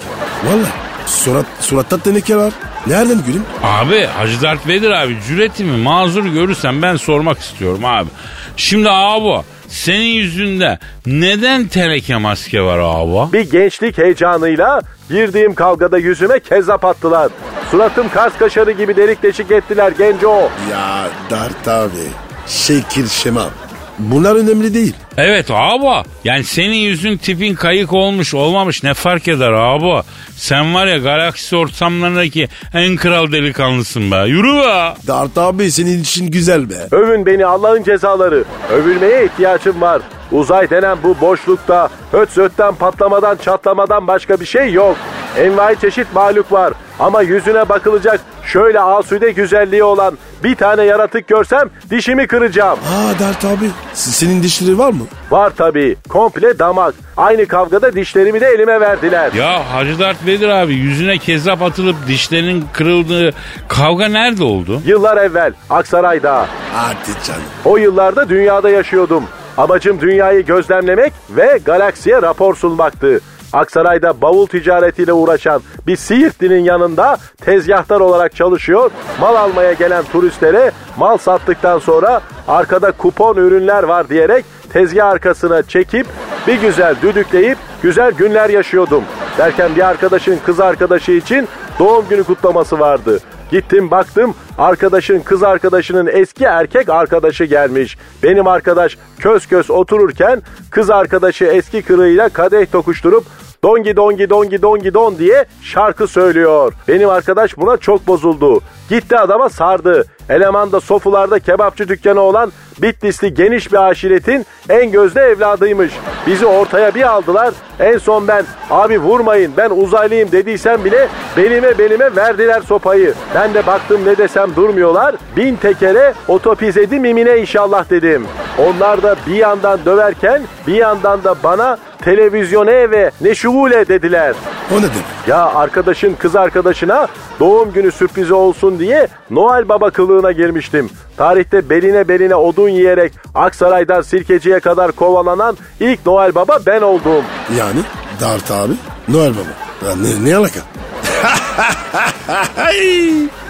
[SPEAKER 4] Vallahi surat, suratta teneke var. Nereden gülüm?
[SPEAKER 3] Abi Hacı Dert Vedir abi cüretimi mazur görürsen ben sormak istiyorum abi. Şimdi abi senin yüzünde neden teneke maske var abi?
[SPEAKER 5] Bir gençlik heyecanıyla girdiğim kavgada yüzüme kezzap attılar. Suratım kars kaşarı gibi delik deşik ettiler genco.
[SPEAKER 4] Ya Dert abi şekil şema. Bunlar önemli değil.
[SPEAKER 3] Evet abi. Yani senin yüzün tipin kayık olmuş olmamış ne fark eder abi? Sen var ya galaksi ortamlarındaki en kral delikanlısın be. Yürü be.
[SPEAKER 4] Dert abi senin için güzel be.
[SPEAKER 5] Övün beni Allah'ın cezaları. Övülmeye ihtiyacım var. Uzay denen bu boşlukta höt zötten patlamadan çatlamadan başka bir şey yok. Envai çeşit mahluk var. Ama yüzüne bakılacak şöyle asude güzelliği olan bir tane yaratık görsem dişimi kıracağım.
[SPEAKER 4] Aa Dert abi senin dişleri var mı?
[SPEAKER 5] Var tabii. Komple damak. Aynı kavgada dişlerimi de elime verdiler.
[SPEAKER 3] Ya Hacı Dert Vedir abi yüzüne kezzap atılıp dişlerinin kırıldığı kavga nerede oldu?
[SPEAKER 5] Yıllar evvel Aksaray'da.
[SPEAKER 4] Hadi canım.
[SPEAKER 5] O yıllarda dünyada yaşıyordum. Amacım dünyayı gözlemlemek ve galaksiye rapor sunmaktı. Aksaray'da bavul ticaretiyle uğraşan bir Siirtli'nin yanında tezgahtar olarak çalışıyor. Mal almaya gelen turistlere mal sattıktan sonra arkada kupon ürünler var diyerek tezgah arkasına çekip bir güzel düdükleyip güzel günler yaşıyordum. Derken bir arkadaşın kız arkadaşı için doğum günü kutlaması vardı. Gittim baktım arkadaşın kız arkadaşının eski erkek arkadaşı gelmiş. Benim arkadaş kös kös otururken kız arkadaşı eski kırığıyla kadeh tokuşturup Dongi dongi dongi dongi don diye şarkı söylüyor. Benim arkadaş buna çok bozuldu. Gitti adama sardı. Eleman da sofularda kebapçı dükkanı olan Bitlisli geniş bir aşiretin en gözde evladıymış. Bizi ortaya bir aldılar. En son ben abi vurmayın ben uzaylıyım dediysem bile belime belime verdiler sopayı. Ben de baktım ne desem durmuyorlar. Bin tekere otopizedi mimine inşallah dedim. Onlar da bir yandan döverken bir yandan da bana televizyone ve ne şuvule dediler.
[SPEAKER 4] O ne demek?
[SPEAKER 5] Ya arkadaşın kız arkadaşına doğum günü sürprizi olsun diye Noel Baba kılığına girmiştim. Tarihte beline beline odun yiyerek Aksaray'dan Sirkeci'ye kadar kovalanan ilk Noel Baba ben oldum.
[SPEAKER 4] Yani Dart abi Noel Baba. Ya ne, ne alaka? [laughs]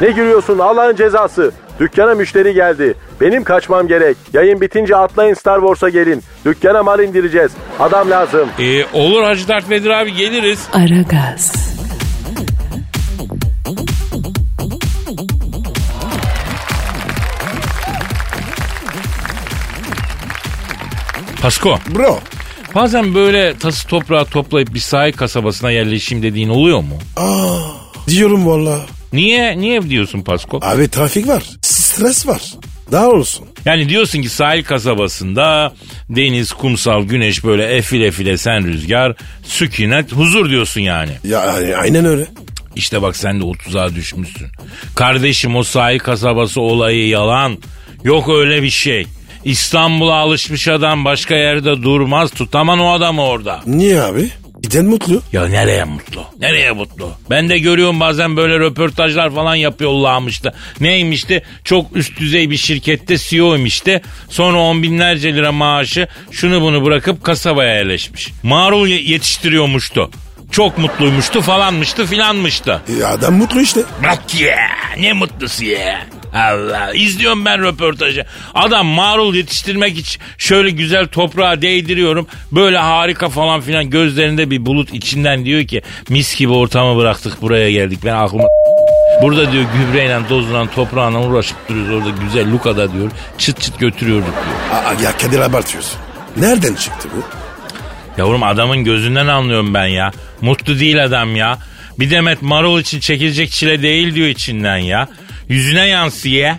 [SPEAKER 5] Ne gülüyorsun Allah'ın cezası. Dükkana müşteri geldi. Benim kaçmam gerek. Yayın bitince atlayın Star Wars'a gelin. Dükkana mal indireceğiz. Adam lazım.
[SPEAKER 3] E, olur Hacı Dert Vedir abi geliriz.
[SPEAKER 2] Aragaz,
[SPEAKER 3] Pasko
[SPEAKER 4] Bro.
[SPEAKER 3] bazen böyle tası toprağı toplayıp bir sahil kasabasına yerleşeyim dediğin oluyor mu?
[SPEAKER 4] Diyorum valla.
[SPEAKER 3] Niye? Niye diyorsun Pasko?
[SPEAKER 4] Abi trafik var. Stres var. Daha olsun.
[SPEAKER 3] Yani diyorsun ki sahil kasabasında deniz, kumsal, güneş böyle efil efil sen rüzgar, sükunet, huzur diyorsun yani.
[SPEAKER 4] Ya aynen öyle.
[SPEAKER 3] İşte bak sen de o tuzağa düşmüşsün. Kardeşim o sahil kasabası olayı yalan. Yok öyle bir şey. İstanbul'a alışmış adam başka yerde durmaz. Tutaman o adamı orada.
[SPEAKER 4] Niye abi? Giden mutlu.
[SPEAKER 3] Ya nereye mutlu? Nereye mutlu? Ben de görüyorum bazen böyle röportajlar falan yapıyorlarmıştı. Neymişti? Çok üst düzey bir şirkette CEO'ymişti. Sonra on binlerce lira maaşı şunu bunu bırakıp kasabaya yerleşmiş. Marul ye- yetiştiriyormuştu. Çok mutluymuştu falanmıştı filanmıştı.
[SPEAKER 4] Ya adam mutlu işte.
[SPEAKER 3] Bak ya ne mutlusu ya. Allah izliyorum ben röportajı. Adam marul yetiştirmek için şöyle güzel toprağa değdiriyorum. Böyle harika falan filan gözlerinde bir bulut içinden diyor ki mis gibi ortamı bıraktık buraya geldik. Ben aklıma [laughs] Burada diyor gübreyle tozla toprağına uğraşıp duruyoruz orada güzel Luka'da diyor çıt çıt götürüyorduk diyor.
[SPEAKER 4] Aa, ya Kadir abartıyorsun. Nereden çıktı bu?
[SPEAKER 3] Yavrum adamın gözünden anlıyorum ben ya. Mutlu değil adam ya. Bir demet marul için çekilecek çile değil diyor içinden ya. Yüzüne yansıyor.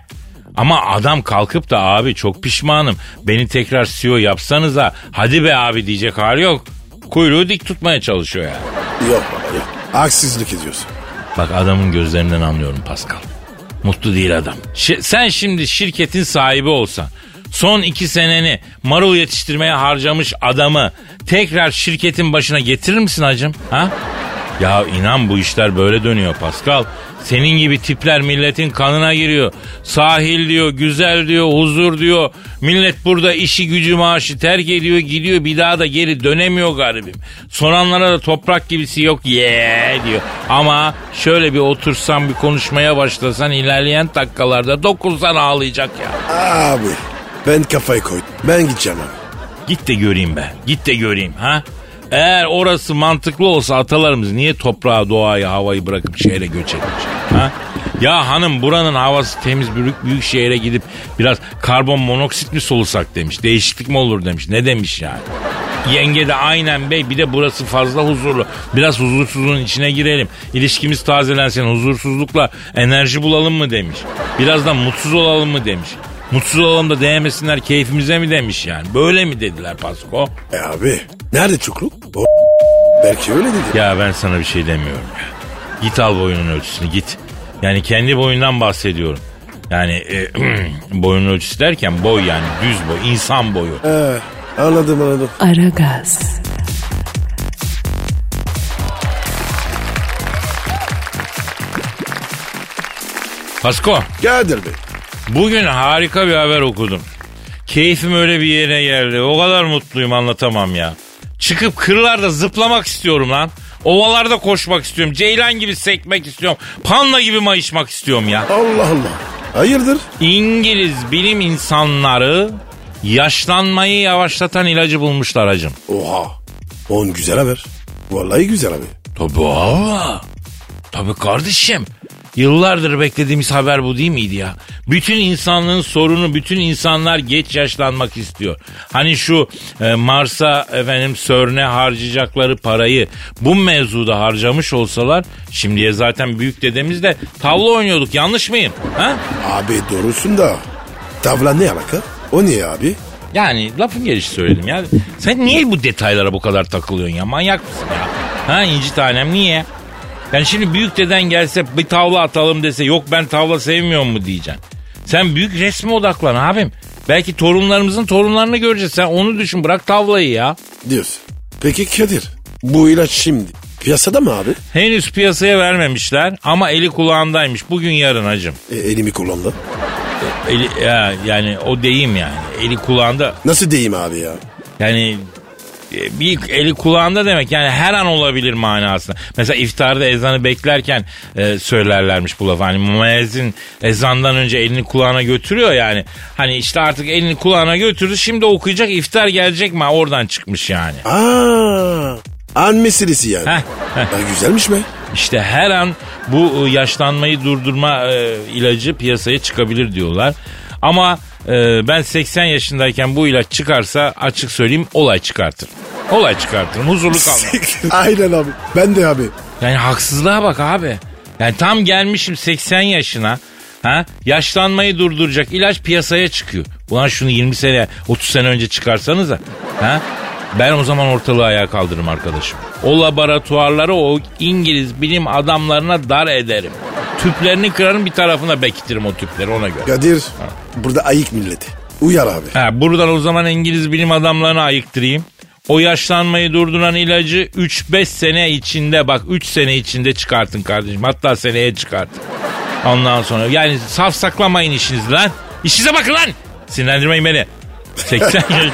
[SPEAKER 3] Ama adam kalkıp da abi çok pişmanım. Beni tekrar CEO yapsanıza. Hadi be abi diyecek hali yok. Kuyruğu dik tutmaya çalışıyor ya.
[SPEAKER 4] Yok baba yok. Haksızlık ediyorsun.
[SPEAKER 3] Bak adamın gözlerinden anlıyorum Pascal. Mutlu değil adam. Şi- sen şimdi şirketin sahibi olsan son iki seneni marul yetiştirmeye harcamış adamı tekrar şirketin başına getirir misin hacım? Ha? Ya inan bu işler böyle dönüyor Pascal. Senin gibi tipler milletin kanına giriyor. Sahil diyor, güzel diyor, huzur diyor. Millet burada işi gücü maaşı terk ediyor gidiyor bir daha da geri dönemiyor garibim. Soranlara da toprak gibisi yok ye diyor. Ama şöyle bir otursan bir konuşmaya başlasan ilerleyen dakikalarda dokunsan ağlayacak ya.
[SPEAKER 4] Abi ben kafayı koydum. Ben gideceğim abi.
[SPEAKER 3] Git de göreyim be. Git de göreyim ha. Eğer orası mantıklı olsa atalarımız niye toprağa, doğayı, havayı bırakıp şehre göç etmiş? Ha? Ya hanım buranın havası temiz büyük, büyük şehre gidip biraz karbon monoksit mi solusak demiş. Değişiklik mi olur demiş. Ne demiş yani? Yenge de aynen bey bir de burası fazla huzurlu. Biraz huzursuzluğun içine girelim. İlişkimiz tazelensin huzursuzlukla enerji bulalım mı demiş. Birazdan mutsuz olalım mı demiş. Mutsuz olalım da değmesinler keyfimize mi demiş yani. Böyle mi dediler Pasko?
[SPEAKER 4] E abi nerede çukluk? O belki öyle dedi.
[SPEAKER 3] Ya ben sana bir şey demiyorum ya. Git al boyunun ölçüsünü git. Yani kendi boyundan bahsediyorum. Yani e, [clears throat] boyun ölçüsü derken boy yani düz boy, insan boyu.
[SPEAKER 4] He, anladım anladım.
[SPEAKER 2] Aragaz,
[SPEAKER 3] Pasko,
[SPEAKER 4] Kadir Bey.
[SPEAKER 3] Bugün harika bir haber okudum. Keyfim öyle bir yere geldi. O kadar mutluyum anlatamam ya. Çıkıp kırlarda zıplamak istiyorum lan. Ovalarda koşmak istiyorum. Ceylan gibi sekmek istiyorum. Panda gibi mayışmak istiyorum ya.
[SPEAKER 4] Allah Allah. Hayırdır?
[SPEAKER 3] İngiliz bilim insanları yaşlanmayı yavaşlatan ilacı bulmuşlar hacım.
[SPEAKER 4] Oha. On güzel haber. Vallahi güzel haber.
[SPEAKER 3] Tabii abi. Tabii kardeşim. Yıllardır beklediğimiz haber bu değil miydi ya? Bütün insanlığın sorunu bütün insanlar geç yaşlanmak istiyor. Hani şu e, Mars'a efendim CERN'e harcayacakları parayı bu mevzuda harcamış olsalar şimdiye zaten büyük dedemizle tavla oynuyorduk yanlış mıyım? Ha?
[SPEAKER 4] Abi doğrusun da. Tavla ne alaka? O niye abi?
[SPEAKER 3] Yani lafın gelişi söyledim ya. Sen niye bu detaylara bu kadar takılıyorsun ya? Manyak mısın ya? Ha inci tanem niye? Yani şimdi büyük deden gelse bir tavla atalım dese yok ben tavla sevmiyorum mu diyeceksin. Sen büyük resme odaklan abim. Belki torunlarımızın torunlarını göreceğiz. Sen onu düşün bırak tavlayı ya.
[SPEAKER 4] Diyorsun. Peki Kadir. Bu ilaç şimdi piyasada mı abi?
[SPEAKER 3] Henüz piyasaya vermemişler ama eli kulağındaymış. Bugün yarın hacım.
[SPEAKER 4] E, elimi kullandı.
[SPEAKER 3] Eli, ya, yani o deyim yani. Eli kulağında
[SPEAKER 4] Nasıl diyeyim abi ya?
[SPEAKER 3] Yani bir eli kulağında demek yani her an olabilir manasında. Mesela iftarda ezanı beklerken e, söylerlermiş bu lafı. Hani müezzin ezandan önce elini kulağına götürüyor yani. Hani işte artık elini kulağına götürdü şimdi okuyacak iftar gelecek mi oradan çıkmış yani.
[SPEAKER 4] Aa, an meselesi yani.
[SPEAKER 3] Heh, heh.
[SPEAKER 4] Güzelmiş mi?
[SPEAKER 3] İşte her an bu e, yaşlanmayı durdurma e, ilacı piyasaya çıkabilir diyorlar. Ama e, ben 80 yaşındayken bu ilaç çıkarsa açık söyleyeyim olay çıkartır. Olay çıkartırım huzurlu kalmam. [laughs]
[SPEAKER 4] Aynen abi. Ben de abi.
[SPEAKER 3] Yani haksızlığa bak abi. Yani tam gelmişim 80 yaşına. Ha? Yaşlanmayı durduracak ilaç piyasaya çıkıyor. Ulan şunu 20 sene 30 sene önce çıkarsanız da. Ha? Ben o zaman ortalığı ayağa kaldırırım arkadaşım. O laboratuvarları o İngiliz bilim adamlarına dar ederim. Tüplerini kırarım bir tarafına bekitirim o tüpleri ona göre.
[SPEAKER 4] Kadir burada ayık milleti. Uyar abi.
[SPEAKER 3] Ha, buradan o zaman İngiliz bilim adamlarını ayıktırayım. O yaşlanmayı durduran ilacı 3-5 sene içinde bak 3 sene içinde çıkartın kardeşim. Hatta seneye çıkartın. Ondan sonra yani saf saklamayın işinizi lan. İşinize bakın lan. Sinirlendirmeyin beni. 80 [laughs] yaş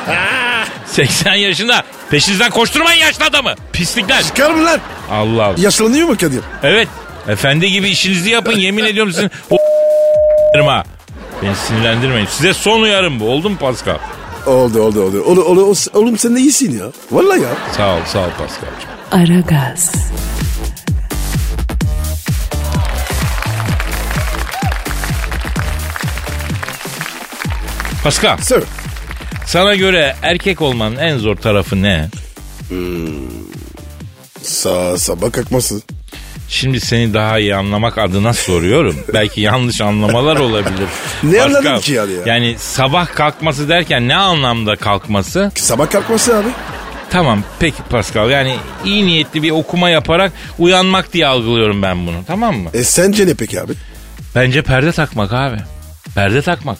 [SPEAKER 3] 80 yaşında peşinizden koşturmayın yaşlı adamı. Pislikler.
[SPEAKER 4] Çıkar mı lan?
[SPEAKER 3] Allah Allah.
[SPEAKER 4] Yaşlanıyor mu Kadir?
[SPEAKER 3] Evet. Efendi gibi işinizi yapın. Yemin ediyorum sizin o [laughs] ha. Beni sinirlendirmeyin. Size son uyarım bu. Oldu mu Pascal?
[SPEAKER 4] Oldu oldu oldu. Oğlum, oğlum, oğlum sen de iyisin ya. Vallahi ya.
[SPEAKER 3] Sağ ol, sağ ol Pascal'cığım.
[SPEAKER 2] Aragaz,
[SPEAKER 3] Pascal,
[SPEAKER 4] Sir.
[SPEAKER 3] sana göre erkek olmanın en zor tarafı ne?
[SPEAKER 4] Sa sabah kalkması.
[SPEAKER 3] Şimdi seni daha iyi anlamak adına soruyorum. [laughs] Belki yanlış anlamalar olabilir.
[SPEAKER 4] Ne
[SPEAKER 3] Pascal,
[SPEAKER 4] anladın ki yani ya?
[SPEAKER 3] Yani sabah kalkması derken ne anlamda kalkması?
[SPEAKER 4] Sabah kalkması abi.
[SPEAKER 3] Tamam peki Pascal yani iyi niyetli bir okuma yaparak uyanmak diye algılıyorum ben bunu tamam mı?
[SPEAKER 4] E sence ne peki abi?
[SPEAKER 3] Bence perde takmak abi. Perde takmak.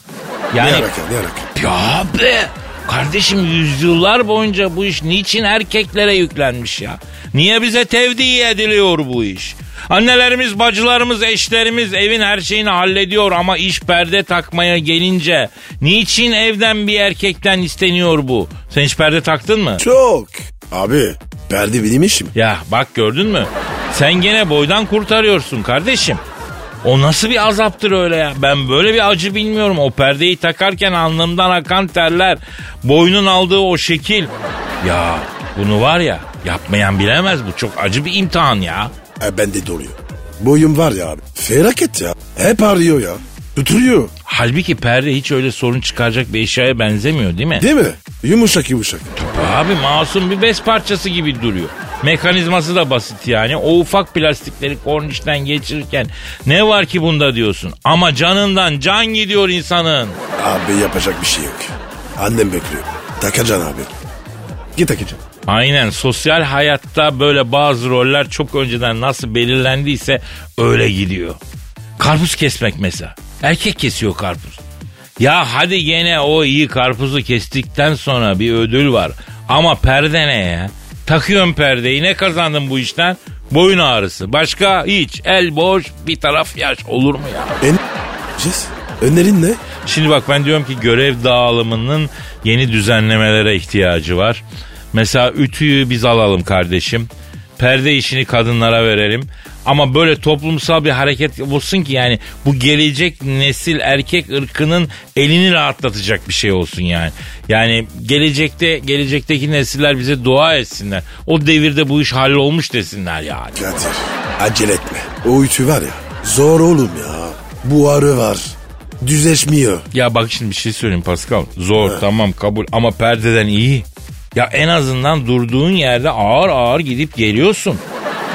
[SPEAKER 4] Ne
[SPEAKER 3] Yani
[SPEAKER 4] alaka ne alaka?
[SPEAKER 3] ya abi kardeşim yüzyıllar boyunca bu iş niçin erkeklere yüklenmiş ya? Niye bize tevdi ediliyor bu iş? Annelerimiz, bacılarımız, eşlerimiz evin her şeyini hallediyor ama iş perde takmaya gelince niçin evden bir erkekten isteniyor bu? Sen hiç perde taktın mı?
[SPEAKER 4] Çok. Abi perde benim işim.
[SPEAKER 3] Ya bak gördün mü? Sen gene boydan kurtarıyorsun kardeşim. O nasıl bir azaptır öyle ya? Ben böyle bir acı bilmiyorum. O perdeyi takarken alnımdan akan terler, boynun aldığı o şekil. Ya bunu var ya yapmayan bilemez bu çok acı bir imtihan ya.
[SPEAKER 4] E bende doluyor. Boyum var ya abi. Felaket ya. Hep ağrıyor ya. Tuturuyor.
[SPEAKER 3] Halbuki perde hiç öyle sorun çıkaracak bir eşyaya benzemiyor değil mi?
[SPEAKER 4] Değil mi? Yumuşak yumuşak.
[SPEAKER 3] Abi masum bir bez parçası gibi duruyor. Mekanizması da basit yani. O ufak plastikleri kornişten geçirirken ne var ki bunda diyorsun. Ama canından can gidiyor insanın.
[SPEAKER 4] Abi yapacak bir şey yok. Annem bekliyor. Takacaksın abi. Git takacaksın.
[SPEAKER 3] Aynen sosyal hayatta böyle bazı roller çok önceden nasıl belirlendiyse öyle gidiyor. Karpuz kesmek mesela. Erkek kesiyor karpuz. Ya hadi gene o iyi karpuzu kestikten sonra bir ödül var. Ama perde ne ya? Takıyorum perdeyi ne kazandın bu işten? Boyun ağrısı. Başka hiç. El boş bir taraf yaş olur mu ya?
[SPEAKER 4] En... Önerin ne?
[SPEAKER 3] Şimdi bak ben diyorum ki görev dağılımının yeni düzenlemelere ihtiyacı var. Mesela ütüyü biz alalım kardeşim. Perde işini kadınlara verelim. Ama böyle toplumsal bir hareket olsun ki yani bu gelecek nesil erkek ırkının elini rahatlatacak bir şey olsun yani. Yani gelecekte gelecekteki nesiller bize dua etsinler. O devirde bu iş hallolmuş desinler yani.
[SPEAKER 4] Kadir acele etme. O ütü var ya zor oğlum ya. Buharı var. Düzleşmiyor.
[SPEAKER 3] Ya bak şimdi bir şey söyleyeyim Pascal. Zor tamam kabul ama perdeden iyi. Ya en azından durduğun yerde ağır ağır gidip geliyorsun.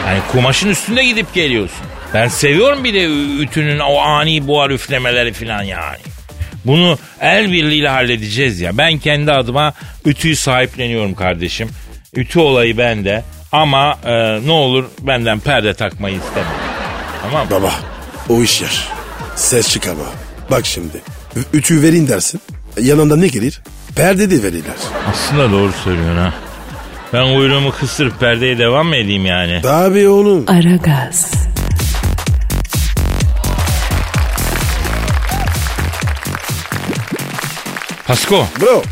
[SPEAKER 3] Yani kumaşın üstünde gidip geliyorsun. Ben seviyorum bir de ütünün o ani buhar üflemeleri falan yani. Bunu el birliğiyle halledeceğiz ya. Ben kendi adıma ütüyü sahipleniyorum kardeşim. Ütü olayı bende. Ama e, ne olur benden perde takmayı istemiyorum. Tamam mı?
[SPEAKER 4] Baba o iş yer. Ses çıkarma. Bak şimdi. Ü- Ütü verin dersin. Yanında ne gelir? Perde de verirler.
[SPEAKER 3] Aslında doğru söylüyorsun ha. Ben kuyruğumu kısırıp perdeye devam mı edeyim yani?
[SPEAKER 4] Tabii oğlum.
[SPEAKER 2] Aragaz,
[SPEAKER 3] Pasko.
[SPEAKER 4] Bro.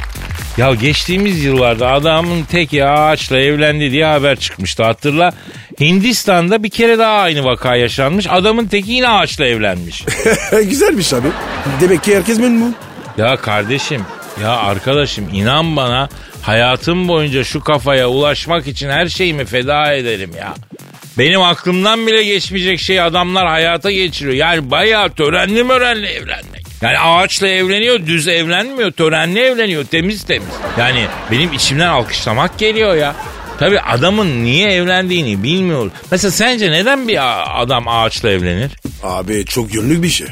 [SPEAKER 3] Ya geçtiğimiz yıllarda adamın teki ağaçla evlendi diye haber çıkmıştı hatırla. Hindistan'da bir kere daha aynı vaka yaşanmış. Adamın teki yine ağaçla evlenmiş. [laughs]
[SPEAKER 4] Güzelmiş abi. Demek ki herkes memnun.
[SPEAKER 3] ya kardeşim, ya arkadaşım inan bana hayatım boyunca şu kafaya ulaşmak için her şeyimi feda ederim ya. Benim aklımdan bile geçmeyecek şey adamlar hayata geçiriyor. Yani bayağı törenli mörenli evlenmek. Yani ağaçla evleniyor, düz evlenmiyor, törenli evleniyor, temiz temiz. Yani benim içimden alkışlamak geliyor ya. Tabii adamın niye evlendiğini bilmiyor. Mesela sence neden bir adam ağaçla evlenir?
[SPEAKER 4] Abi çok yönlük bir şey.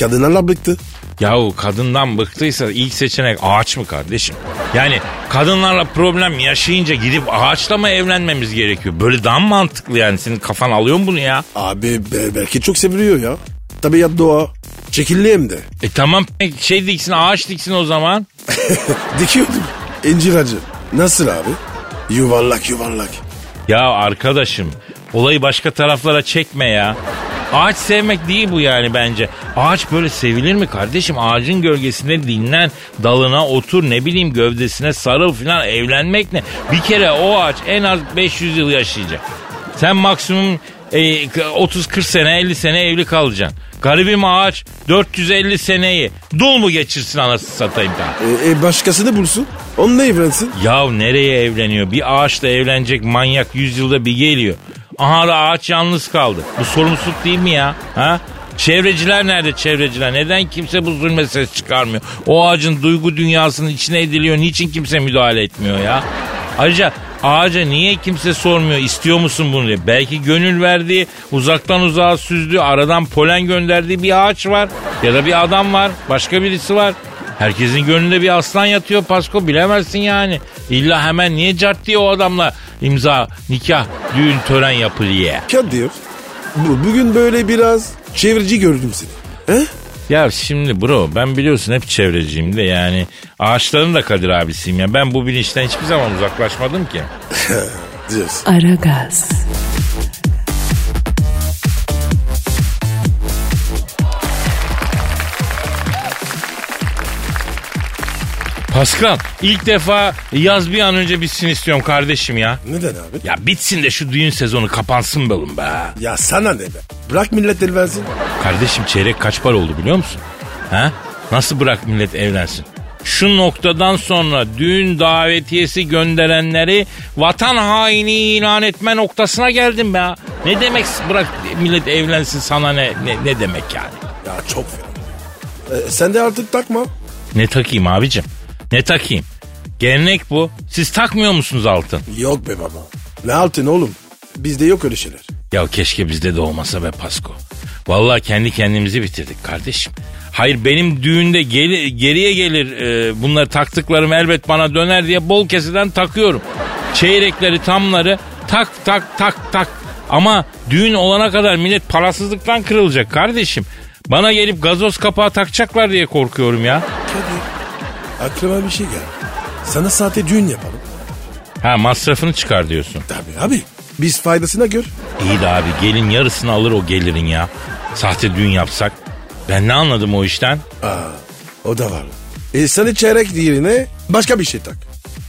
[SPEAKER 4] Kadınlarla bıktı.
[SPEAKER 3] Yahu kadından bıktıysa ilk seçenek ağaç mı kardeşim? Yani kadınlarla problem yaşayınca gidip ağaçla mı evlenmemiz gerekiyor? Böyle daha mı mantıklı yani? Senin kafan alıyor mu bunu ya?
[SPEAKER 4] Abi be- belki çok seviliyor ya. Tabiat doğa. Çekilli hem de.
[SPEAKER 3] E tamam şey diksin ağaç diksin o zaman. [laughs]
[SPEAKER 4] Dikiyordum. İncir acı. Nasıl abi? Yuvarlak yuvarlak.
[SPEAKER 3] Ya arkadaşım olayı başka taraflara çekme ya. Ağaç sevmek değil bu yani bence. Ağaç böyle sevilir mi kardeşim? Ağacın gölgesinde dinlen, dalına otur, ne bileyim gövdesine sarıl filan evlenmek ne? Bir kere o ağaç en az 500 yıl yaşayacak. Sen maksimum e, 30-40 sene 50 sene evli kalacaksın. Garibim ağaç 450 seneyi dul mu geçirsin anasını satayım daha.
[SPEAKER 4] E, e, başkasını bulsun. Onunla evlensin.
[SPEAKER 3] Ya nereye evleniyor? Bir ağaçla evlenecek manyak yüzyılda bir geliyor. Aha da ağaç yalnız kaldı. Bu sorumsuzluk değil mi ya? Ha? Çevreciler nerede çevreciler? Neden kimse bu zulme ses çıkarmıyor? O ağacın duygu dünyasının içine ediliyor. Niçin kimse müdahale etmiyor ya? Ayrıca ağaca niye kimse sormuyor istiyor musun bunu diye. Belki gönül verdiği, uzaktan uzağa süzdüğü, aradan polen gönderdiği bir ağaç var. Ya da bir adam var, başka birisi var. Herkesin gönlünde bir aslan yatıyor Pasko bilemezsin yani. İlla hemen niye cart diye o adamla imza, nikah, düğün, tören yapılıyor.
[SPEAKER 4] Kadir bu, bugün böyle biraz çevreci gördüm seni. He?
[SPEAKER 3] Ya şimdi bro ben biliyorsun hep çevreciyim de yani ağaçların da Kadir abisiyim ya. Ben bu bilinçten hiçbir zaman uzaklaşmadım ki. [laughs]
[SPEAKER 4] Diyorsun.
[SPEAKER 2] Aragaz,
[SPEAKER 3] Pascal ilk defa yaz bir an önce bitsin istiyorum kardeşim ya.
[SPEAKER 4] Neden abi?
[SPEAKER 3] Ya bitsin de şu düğün sezonu kapansın be oğlum be.
[SPEAKER 4] Ya sana ne be? Bırak millet evlensin.
[SPEAKER 3] Kardeşim çeyrek kaç para oldu biliyor musun? Ha? Nasıl bırak millet evlensin? Şu noktadan sonra düğün davetiyesi gönderenleri vatan haini ilan etme noktasına geldim be. Ne demek bırak millet evlensin sana ne ne, ne demek yani?
[SPEAKER 4] Ya çok fena. E, sen de artık takma.
[SPEAKER 3] Ne takayım abicim? Ne takayım? Gelenek bu. Siz takmıyor musunuz altın?
[SPEAKER 4] Yok be baba. Ne altın oğlum? Bizde yok öyle şeyler.
[SPEAKER 3] Ya keşke bizde de olmasa be Pasko. Vallahi kendi kendimizi bitirdik kardeşim. Hayır benim düğünde geri- geriye gelir e, bunları taktıklarım elbet bana döner diye bol keseden takıyorum. Çeyrekleri tamları tak tak tak tak. Ama düğün olana kadar millet parasızlıktan kırılacak kardeşim. Bana gelip gazoz kapağı takacaklar diye korkuyorum ya.
[SPEAKER 4] Kadir aklıma bir şey geldi. Sana sahte düğün yapalım.
[SPEAKER 3] Ha masrafını çıkar diyorsun.
[SPEAKER 4] Tabii abi. Biz faydasına gör.
[SPEAKER 3] İyi de abi gelin yarısını alır o gelirin ya. Sahte düğün yapsak. Ben ne anladım o işten?
[SPEAKER 4] Aa, o da var. E sana çeyrek yerine başka bir şey tak.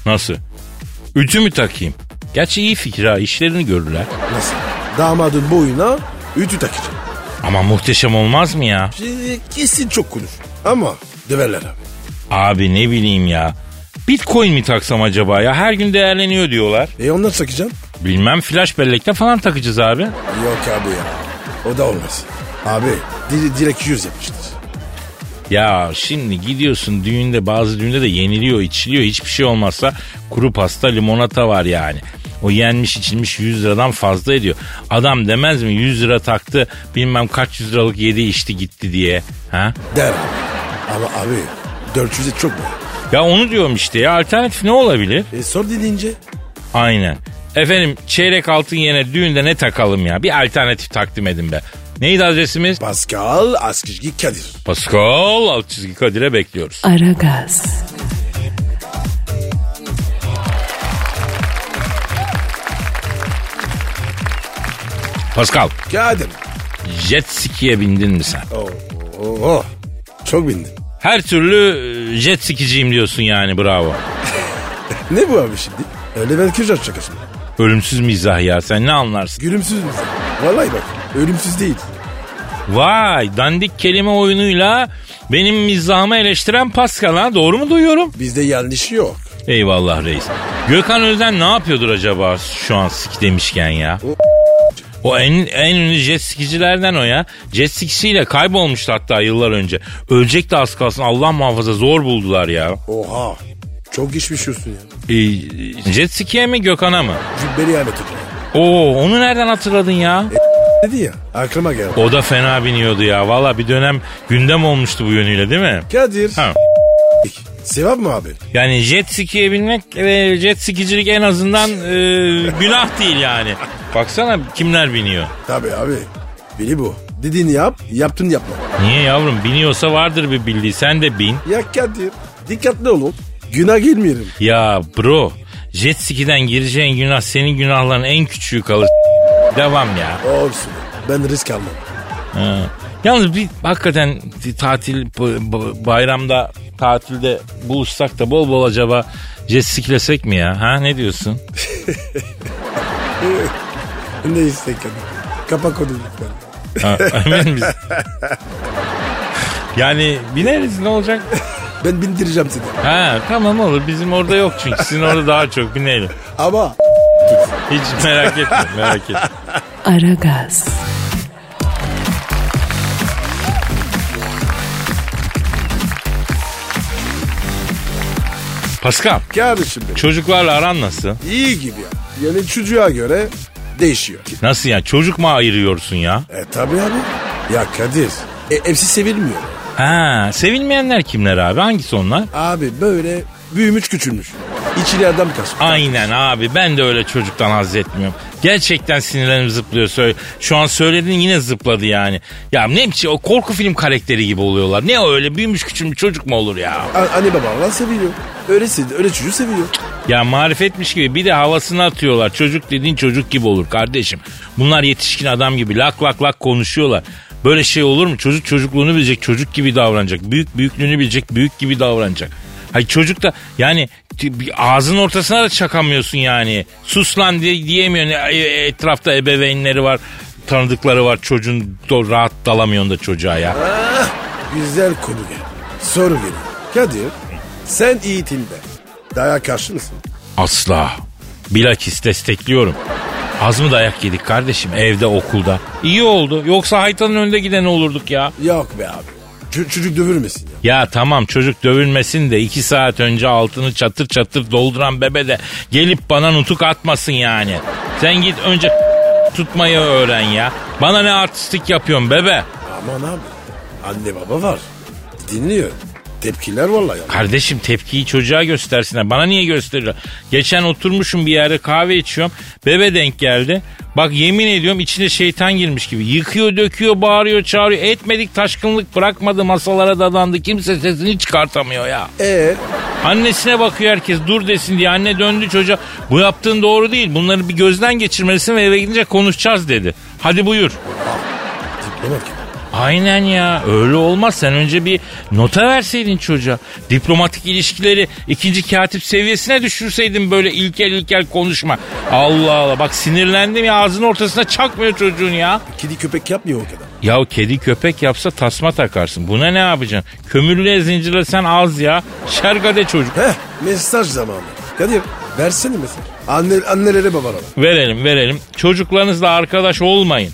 [SPEAKER 3] Nasıl? Ütü mü takayım? Gerçi iyi fikir ha işlerini görürler.
[SPEAKER 4] Nasıl? Damadın boyuna ütü takacağım.
[SPEAKER 3] Ama muhteşem olmaz mı ya?
[SPEAKER 4] Şey, Kesin çok konuşur. Ama döverler abi.
[SPEAKER 3] Abi ne bileyim ya. Bitcoin mi taksam acaba ya? Her gün değerleniyor diyorlar.
[SPEAKER 4] E ondan takacağım.
[SPEAKER 3] Bilmem flash bellekte falan takacağız abi.
[SPEAKER 4] Yok abi ya. O da olmaz. Abi di- direkt yüz yapmıştır.
[SPEAKER 3] Ya şimdi gidiyorsun düğünde bazı düğünde de yeniliyor içiliyor hiçbir şey olmazsa kuru pasta limonata var yani. O yenmiş içilmiş 100 liradan fazla ediyor. Adam demez mi 100 lira taktı bilmem kaç yüz liralık yedi içti gitti diye. Ha?
[SPEAKER 4] Der. Ama abi 400'e çok mu?
[SPEAKER 3] Ya onu diyorum işte ya alternatif ne olabilir?
[SPEAKER 4] E sor dediğince.
[SPEAKER 3] Aynen. Efendim çeyrek altın yerine düğünde ne takalım ya? Bir alternatif takdim edin be. Neydi adresimiz?
[SPEAKER 4] Pascal Askışgi Kadir.
[SPEAKER 3] Pascal alt çizgi Kadir'e bekliyoruz.
[SPEAKER 2] Aragaz,
[SPEAKER 3] Pascal
[SPEAKER 4] Kadir.
[SPEAKER 3] jet ski'ye bindin mi sen?
[SPEAKER 4] Oo, oo, oo. Çok bindim.
[SPEAKER 3] Her türlü e, jet skiciyim diyorsun yani bravo. [laughs]
[SPEAKER 4] Ne bu abi şimdi? Öyle ben kıracak şakası.
[SPEAKER 3] Ölümsüz mizah ya sen ne anlarsın?
[SPEAKER 4] Gülümsüz mü? Vallahi bak ölümsüz değil.
[SPEAKER 3] Vay dandik kelime oyunuyla benim mizahımı eleştiren Pascal ha doğru mu duyuyorum?
[SPEAKER 4] Bizde yanlış yok.
[SPEAKER 3] Eyvallah reis. Gökhan Özden ne yapıyordur acaba şu an ski demişken ya? O en, en ünlü jet skicilerden o ya. Jet skisiyle kaybolmuştu hatta yıllar önce. Ölecek de az kalsın Allah muhafaza zor buldular ya.
[SPEAKER 4] Oha. Çok geçmiş olsun ya.
[SPEAKER 3] Ee, jet ski'ye mi Gökhan'a mı?
[SPEAKER 4] Cübbeli Ahmet Hoca.
[SPEAKER 3] Oo onu nereden hatırladın ya?
[SPEAKER 4] Dedi ya aklıma geldi.
[SPEAKER 3] O da fena biniyordu ya. Valla bir dönem gündem olmuştu bu yönüyle değil mi?
[SPEAKER 4] Kadir.
[SPEAKER 3] Ha.
[SPEAKER 4] Sevap mı abi?
[SPEAKER 3] Yani jet ski'ye binmek ve jet skicilik en azından e, günah değil yani. Baksana kimler biniyor.
[SPEAKER 4] Tabii abi. Biri bu. Dediğini yap, yaptın yapma.
[SPEAKER 3] Niye yavrum biniyorsa vardır bir bildiği sen de bin.
[SPEAKER 4] Ya Kadir, dikkatli olun. Günah girmeyelim.
[SPEAKER 3] Ya bro jet ski'den gireceğin günah senin günahların en küçüğü kalır. Devam ya.
[SPEAKER 4] Olsun. Ben risk almam.
[SPEAKER 3] Ha. Yalnız bir hakikaten tatil bayramda tatilde buluşsak da bol bol acaba jet skilesek mi ya? Ha ne diyorsun? [laughs]
[SPEAKER 4] Kapak onu lütfen.
[SPEAKER 3] Ha, emin misin? yani bineriz ne olacak?
[SPEAKER 4] Ben bindireceğim seni.
[SPEAKER 3] Ha tamam olur bizim orada yok çünkü sizin orada daha çok binelim.
[SPEAKER 4] Ama
[SPEAKER 3] Hiç merak etme merak etme.
[SPEAKER 2] Aragaz,
[SPEAKER 3] Pascal
[SPEAKER 4] Kardeşim benim.
[SPEAKER 3] çocuklarla aran nasıl?
[SPEAKER 4] İyi gibi ya. Yani çocuğa göre değişiyor.
[SPEAKER 3] Nasıl yani çocuk mu ayırıyorsun ya?
[SPEAKER 4] E tabi abi. Ya Kadir. E, hepsi sevilmiyor.
[SPEAKER 3] Ha sevilmeyenler kimler abi hangisi onlar?
[SPEAKER 4] Abi böyle büyümüş küçülmüş. İçine adam kaçmış.
[SPEAKER 3] Aynen abi ben de öyle çocuktan haz etmiyorum. Gerçekten sinirlerim zıplıyor. Şu an söylediğin yine zıpladı yani. Ya ne biçim o korku film karakteri gibi oluyorlar. Ne öyle büyümüş küçülmüş çocuk mu olur ya?
[SPEAKER 4] A- anne babalar seviyor. Öylesi, öyle çocuğu seviyor.
[SPEAKER 3] Ya marifetmiş gibi bir de havasını atıyorlar. Çocuk dediğin çocuk gibi olur kardeşim. Bunlar yetişkin adam gibi lak lak lak konuşuyorlar. Böyle şey olur mu? Çocuk çocukluğunu bilecek, çocuk gibi davranacak. Büyük büyüklüğünü bilecek, büyük gibi davranacak. Hayır çocuk da yani ağzın ortasına da çakamıyorsun yani. Sus lan diye diyemiyorsun. E- e- Etrafta ebeveynleri var, tanıdıkları var. Çocuğun do- rahat dalamıyorsun da çocuğa ya.
[SPEAKER 4] Güzel konu gel. Soru geliyor. Kadir sen eğitimde dayak karşı mısın?
[SPEAKER 3] Asla. Bilakis destekliyorum. Az mı dayak yedik kardeşim evde okulda? İyi oldu. Yoksa haytanın önünde giden olurduk ya.
[SPEAKER 4] Yok be abi. Ç- çocuk dövülmesin ya.
[SPEAKER 3] Ya tamam çocuk dövülmesin de iki saat önce altını çatır çatır dolduran bebe de gelip bana nutuk atmasın yani. Sen git önce [laughs] tutmayı öğren ya. Bana ne artistik yapıyorsun bebe?
[SPEAKER 4] Aman abi. Anne baba var. Dinliyor. Tepkiler vallahi ya.
[SPEAKER 3] Kardeşim tepkiyi çocuğa göstersinler. Bana niye gösteriyor? Geçen oturmuşum bir yerde kahve içiyorum. Bebe denk geldi. Bak yemin ediyorum içine şeytan girmiş gibi. Yıkıyor, döküyor, bağırıyor, çağırıyor. Etmedik taşkınlık bırakmadı masalara dadandı. Kimse sesini çıkartamıyor ya.
[SPEAKER 4] Ee,
[SPEAKER 3] Annesine bakıyor herkes dur desin diye. Anne döndü çocuğa. Bu yaptığın doğru değil. Bunları bir gözden geçirmelisin ve eve gidince konuşacağız dedi. Hadi buyur.
[SPEAKER 4] diplomat gibi.
[SPEAKER 3] Aynen ya öyle olmaz sen önce bir nota verseydin çocuğa. Diplomatik ilişkileri ikinci katip seviyesine düşürseydin böyle ilkel ilkel konuşma. Allah Allah bak sinirlendim ya ağzının ortasına çakmıyor çocuğun ya.
[SPEAKER 4] Kedi köpek yapmıyor o kadar.
[SPEAKER 3] Ya kedi köpek yapsa tasma takarsın. Buna ne yapacaksın? Kömürlüğe zincirlesen az ya. Şergade çocuk.
[SPEAKER 4] Heh mesaj zamanı. Kadir versene mesaj. Anne, annelere babalara.
[SPEAKER 3] Verelim verelim. Çocuklarınızla arkadaş olmayın.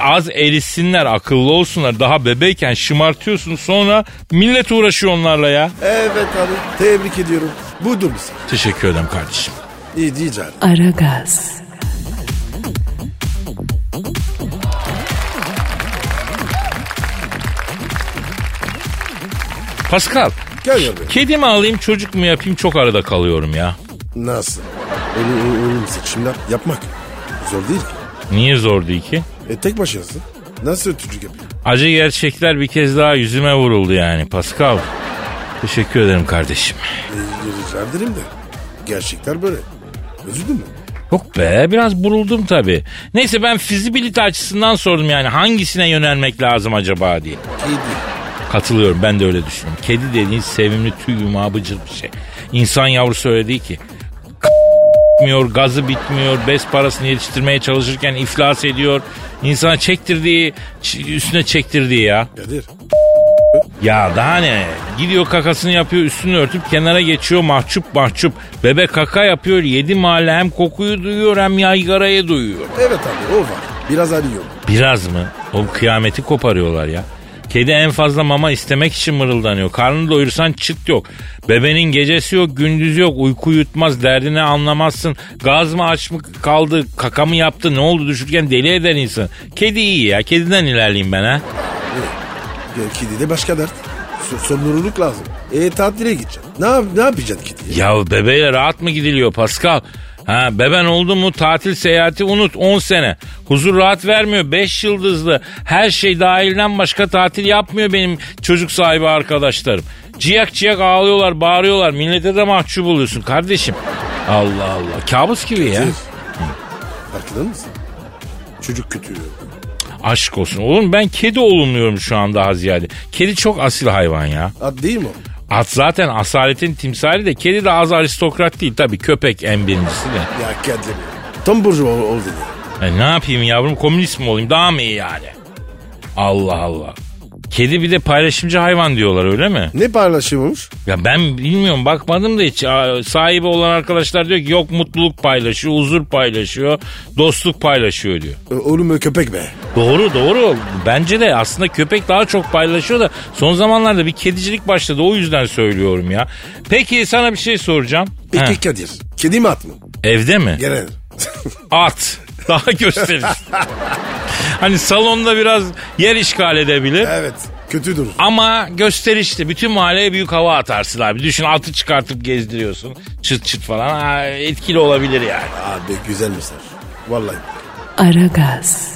[SPEAKER 3] Az erisinler, akıllı olsunlar. Daha bebeyken şımartıyorsun sonra millet uğraşıyor onlarla ya.
[SPEAKER 4] Evet abi tebrik ediyorum. Budur mesaj.
[SPEAKER 3] Teşekkür ederim kardeşim.
[SPEAKER 4] İyi diyeceğim.
[SPEAKER 2] Aragaz,
[SPEAKER 3] Pascal,
[SPEAKER 4] Gel ya
[SPEAKER 3] kedi mi alayım çocuk mu yapayım çok arada kalıyorum ya.
[SPEAKER 4] Nasıl? Oğlum, oğlum seçimler yapmak zor değil ki.
[SPEAKER 3] Niye zor değil ki?
[SPEAKER 4] E tek başınasın. Nasıl çocuk yapıyor?
[SPEAKER 3] Acı gerçekler bir kez daha yüzüme vuruldu yani Pascal. Teşekkür ederim kardeşim.
[SPEAKER 4] E, rica ederim de. Gerçekler böyle. Üzüldün mü?
[SPEAKER 3] Yok be biraz buruldum tabii. Neyse ben fizibilite açısından sordum yani hangisine yönelmek lazım acaba diye.
[SPEAKER 4] Kedi.
[SPEAKER 3] Katılıyorum ben de öyle düşünüyorum. Kedi dediğin sevimli tüy yumağı bıcır bir şey. İnsan yavrusu öyle değil ki. Bitmiyor, gazı bitmiyor, bes parasını yetiştirmeye çalışırken iflas ediyor. İnsana çektirdiği, üstüne çektirdiği ya.
[SPEAKER 4] Kadir.
[SPEAKER 3] Ya daha ne? Gidiyor kakasını yapıyor, üstünü örtüp kenara geçiyor mahcup mahcup. Bebek kaka yapıyor, yedi mahalle hem kokuyu duyuyor hem yaygarayı duyuyor.
[SPEAKER 4] Evet abi o var. Biraz arıyor.
[SPEAKER 3] Biraz mı? O kıyameti koparıyorlar ya. Kedi en fazla mama istemek için mırıldanıyor. Karnını doyursan çıt yok. Bebenin gecesi yok, gündüz yok. Uyku yutmaz, derdini anlamazsın. Gaz mı aç mı kaldı, kaka mı yaptı, ne oldu düşürken deli eder insan. Kedi iyi ya, kediden ilerleyeyim ben ha.
[SPEAKER 4] Ya, kedi de başka dert. So- sorumluluk lazım. E tatile gideceksin. Ne, yap ne yapacaksın kediye?
[SPEAKER 3] Ya bebeğe rahat mı gidiliyor Pascal? Ha beben oldu mu tatil seyahati unut 10 sene. Huzur rahat vermiyor 5 yıldızlı. Her şey dahilden başka tatil yapmıyor benim çocuk sahibi arkadaşlarım. Ciyak ciyak ağlıyorlar bağırıyorlar millete de mahcup oluyorsun kardeşim. Allah Allah kabus gibi ya.
[SPEAKER 4] Farkında mısın? Çocuk kötülüğü.
[SPEAKER 3] Aşk olsun oğlum ben kedi olumluyorum şu anda daha ziyade. Kedi çok asil hayvan ya.
[SPEAKER 4] Ad değil mi o?
[SPEAKER 3] At zaten asaletin timsali de kedi de az aristokrat değil tabii köpek en birincisi de.
[SPEAKER 4] Ya Kadir. Tam burcu ol, ol dedi.
[SPEAKER 3] E ne yapayım yavrum komünist mi olayım daha mı iyi yani? Allah Allah. Kedi bir de paylaşımcı hayvan diyorlar öyle mi?
[SPEAKER 4] Ne paylaşıyormuş?
[SPEAKER 3] Ya ben bilmiyorum bakmadım da hiç. Aa, Sahibi olan arkadaşlar diyor ki yok mutluluk paylaşıyor, huzur paylaşıyor, dostluk paylaşıyor diyor.
[SPEAKER 4] E, Oğlum o köpek be.
[SPEAKER 3] Doğru doğru. Bence de aslında köpek daha çok paylaşıyor da son zamanlarda bir kedicilik başladı. O yüzden söylüyorum ya. Peki sana bir şey soracağım.
[SPEAKER 4] Peki
[SPEAKER 3] Heh,
[SPEAKER 4] Kadir. Kedi mi at mı?
[SPEAKER 3] evde mi?
[SPEAKER 4] Genel.
[SPEAKER 3] At. [laughs] Daha gösteriş. hani salonda biraz yer işgal edebilir.
[SPEAKER 4] evet. Kötü durur.
[SPEAKER 3] Ama gösterişli. Bütün mahalleye büyük hava atarsın abi. Düşün atı çıkartıp gezdiriyorsun. Çıt çıt falan. Ha, etkili olabilir yani.
[SPEAKER 4] Abi güzel mesaj. Vallahi.
[SPEAKER 2] Aragaz.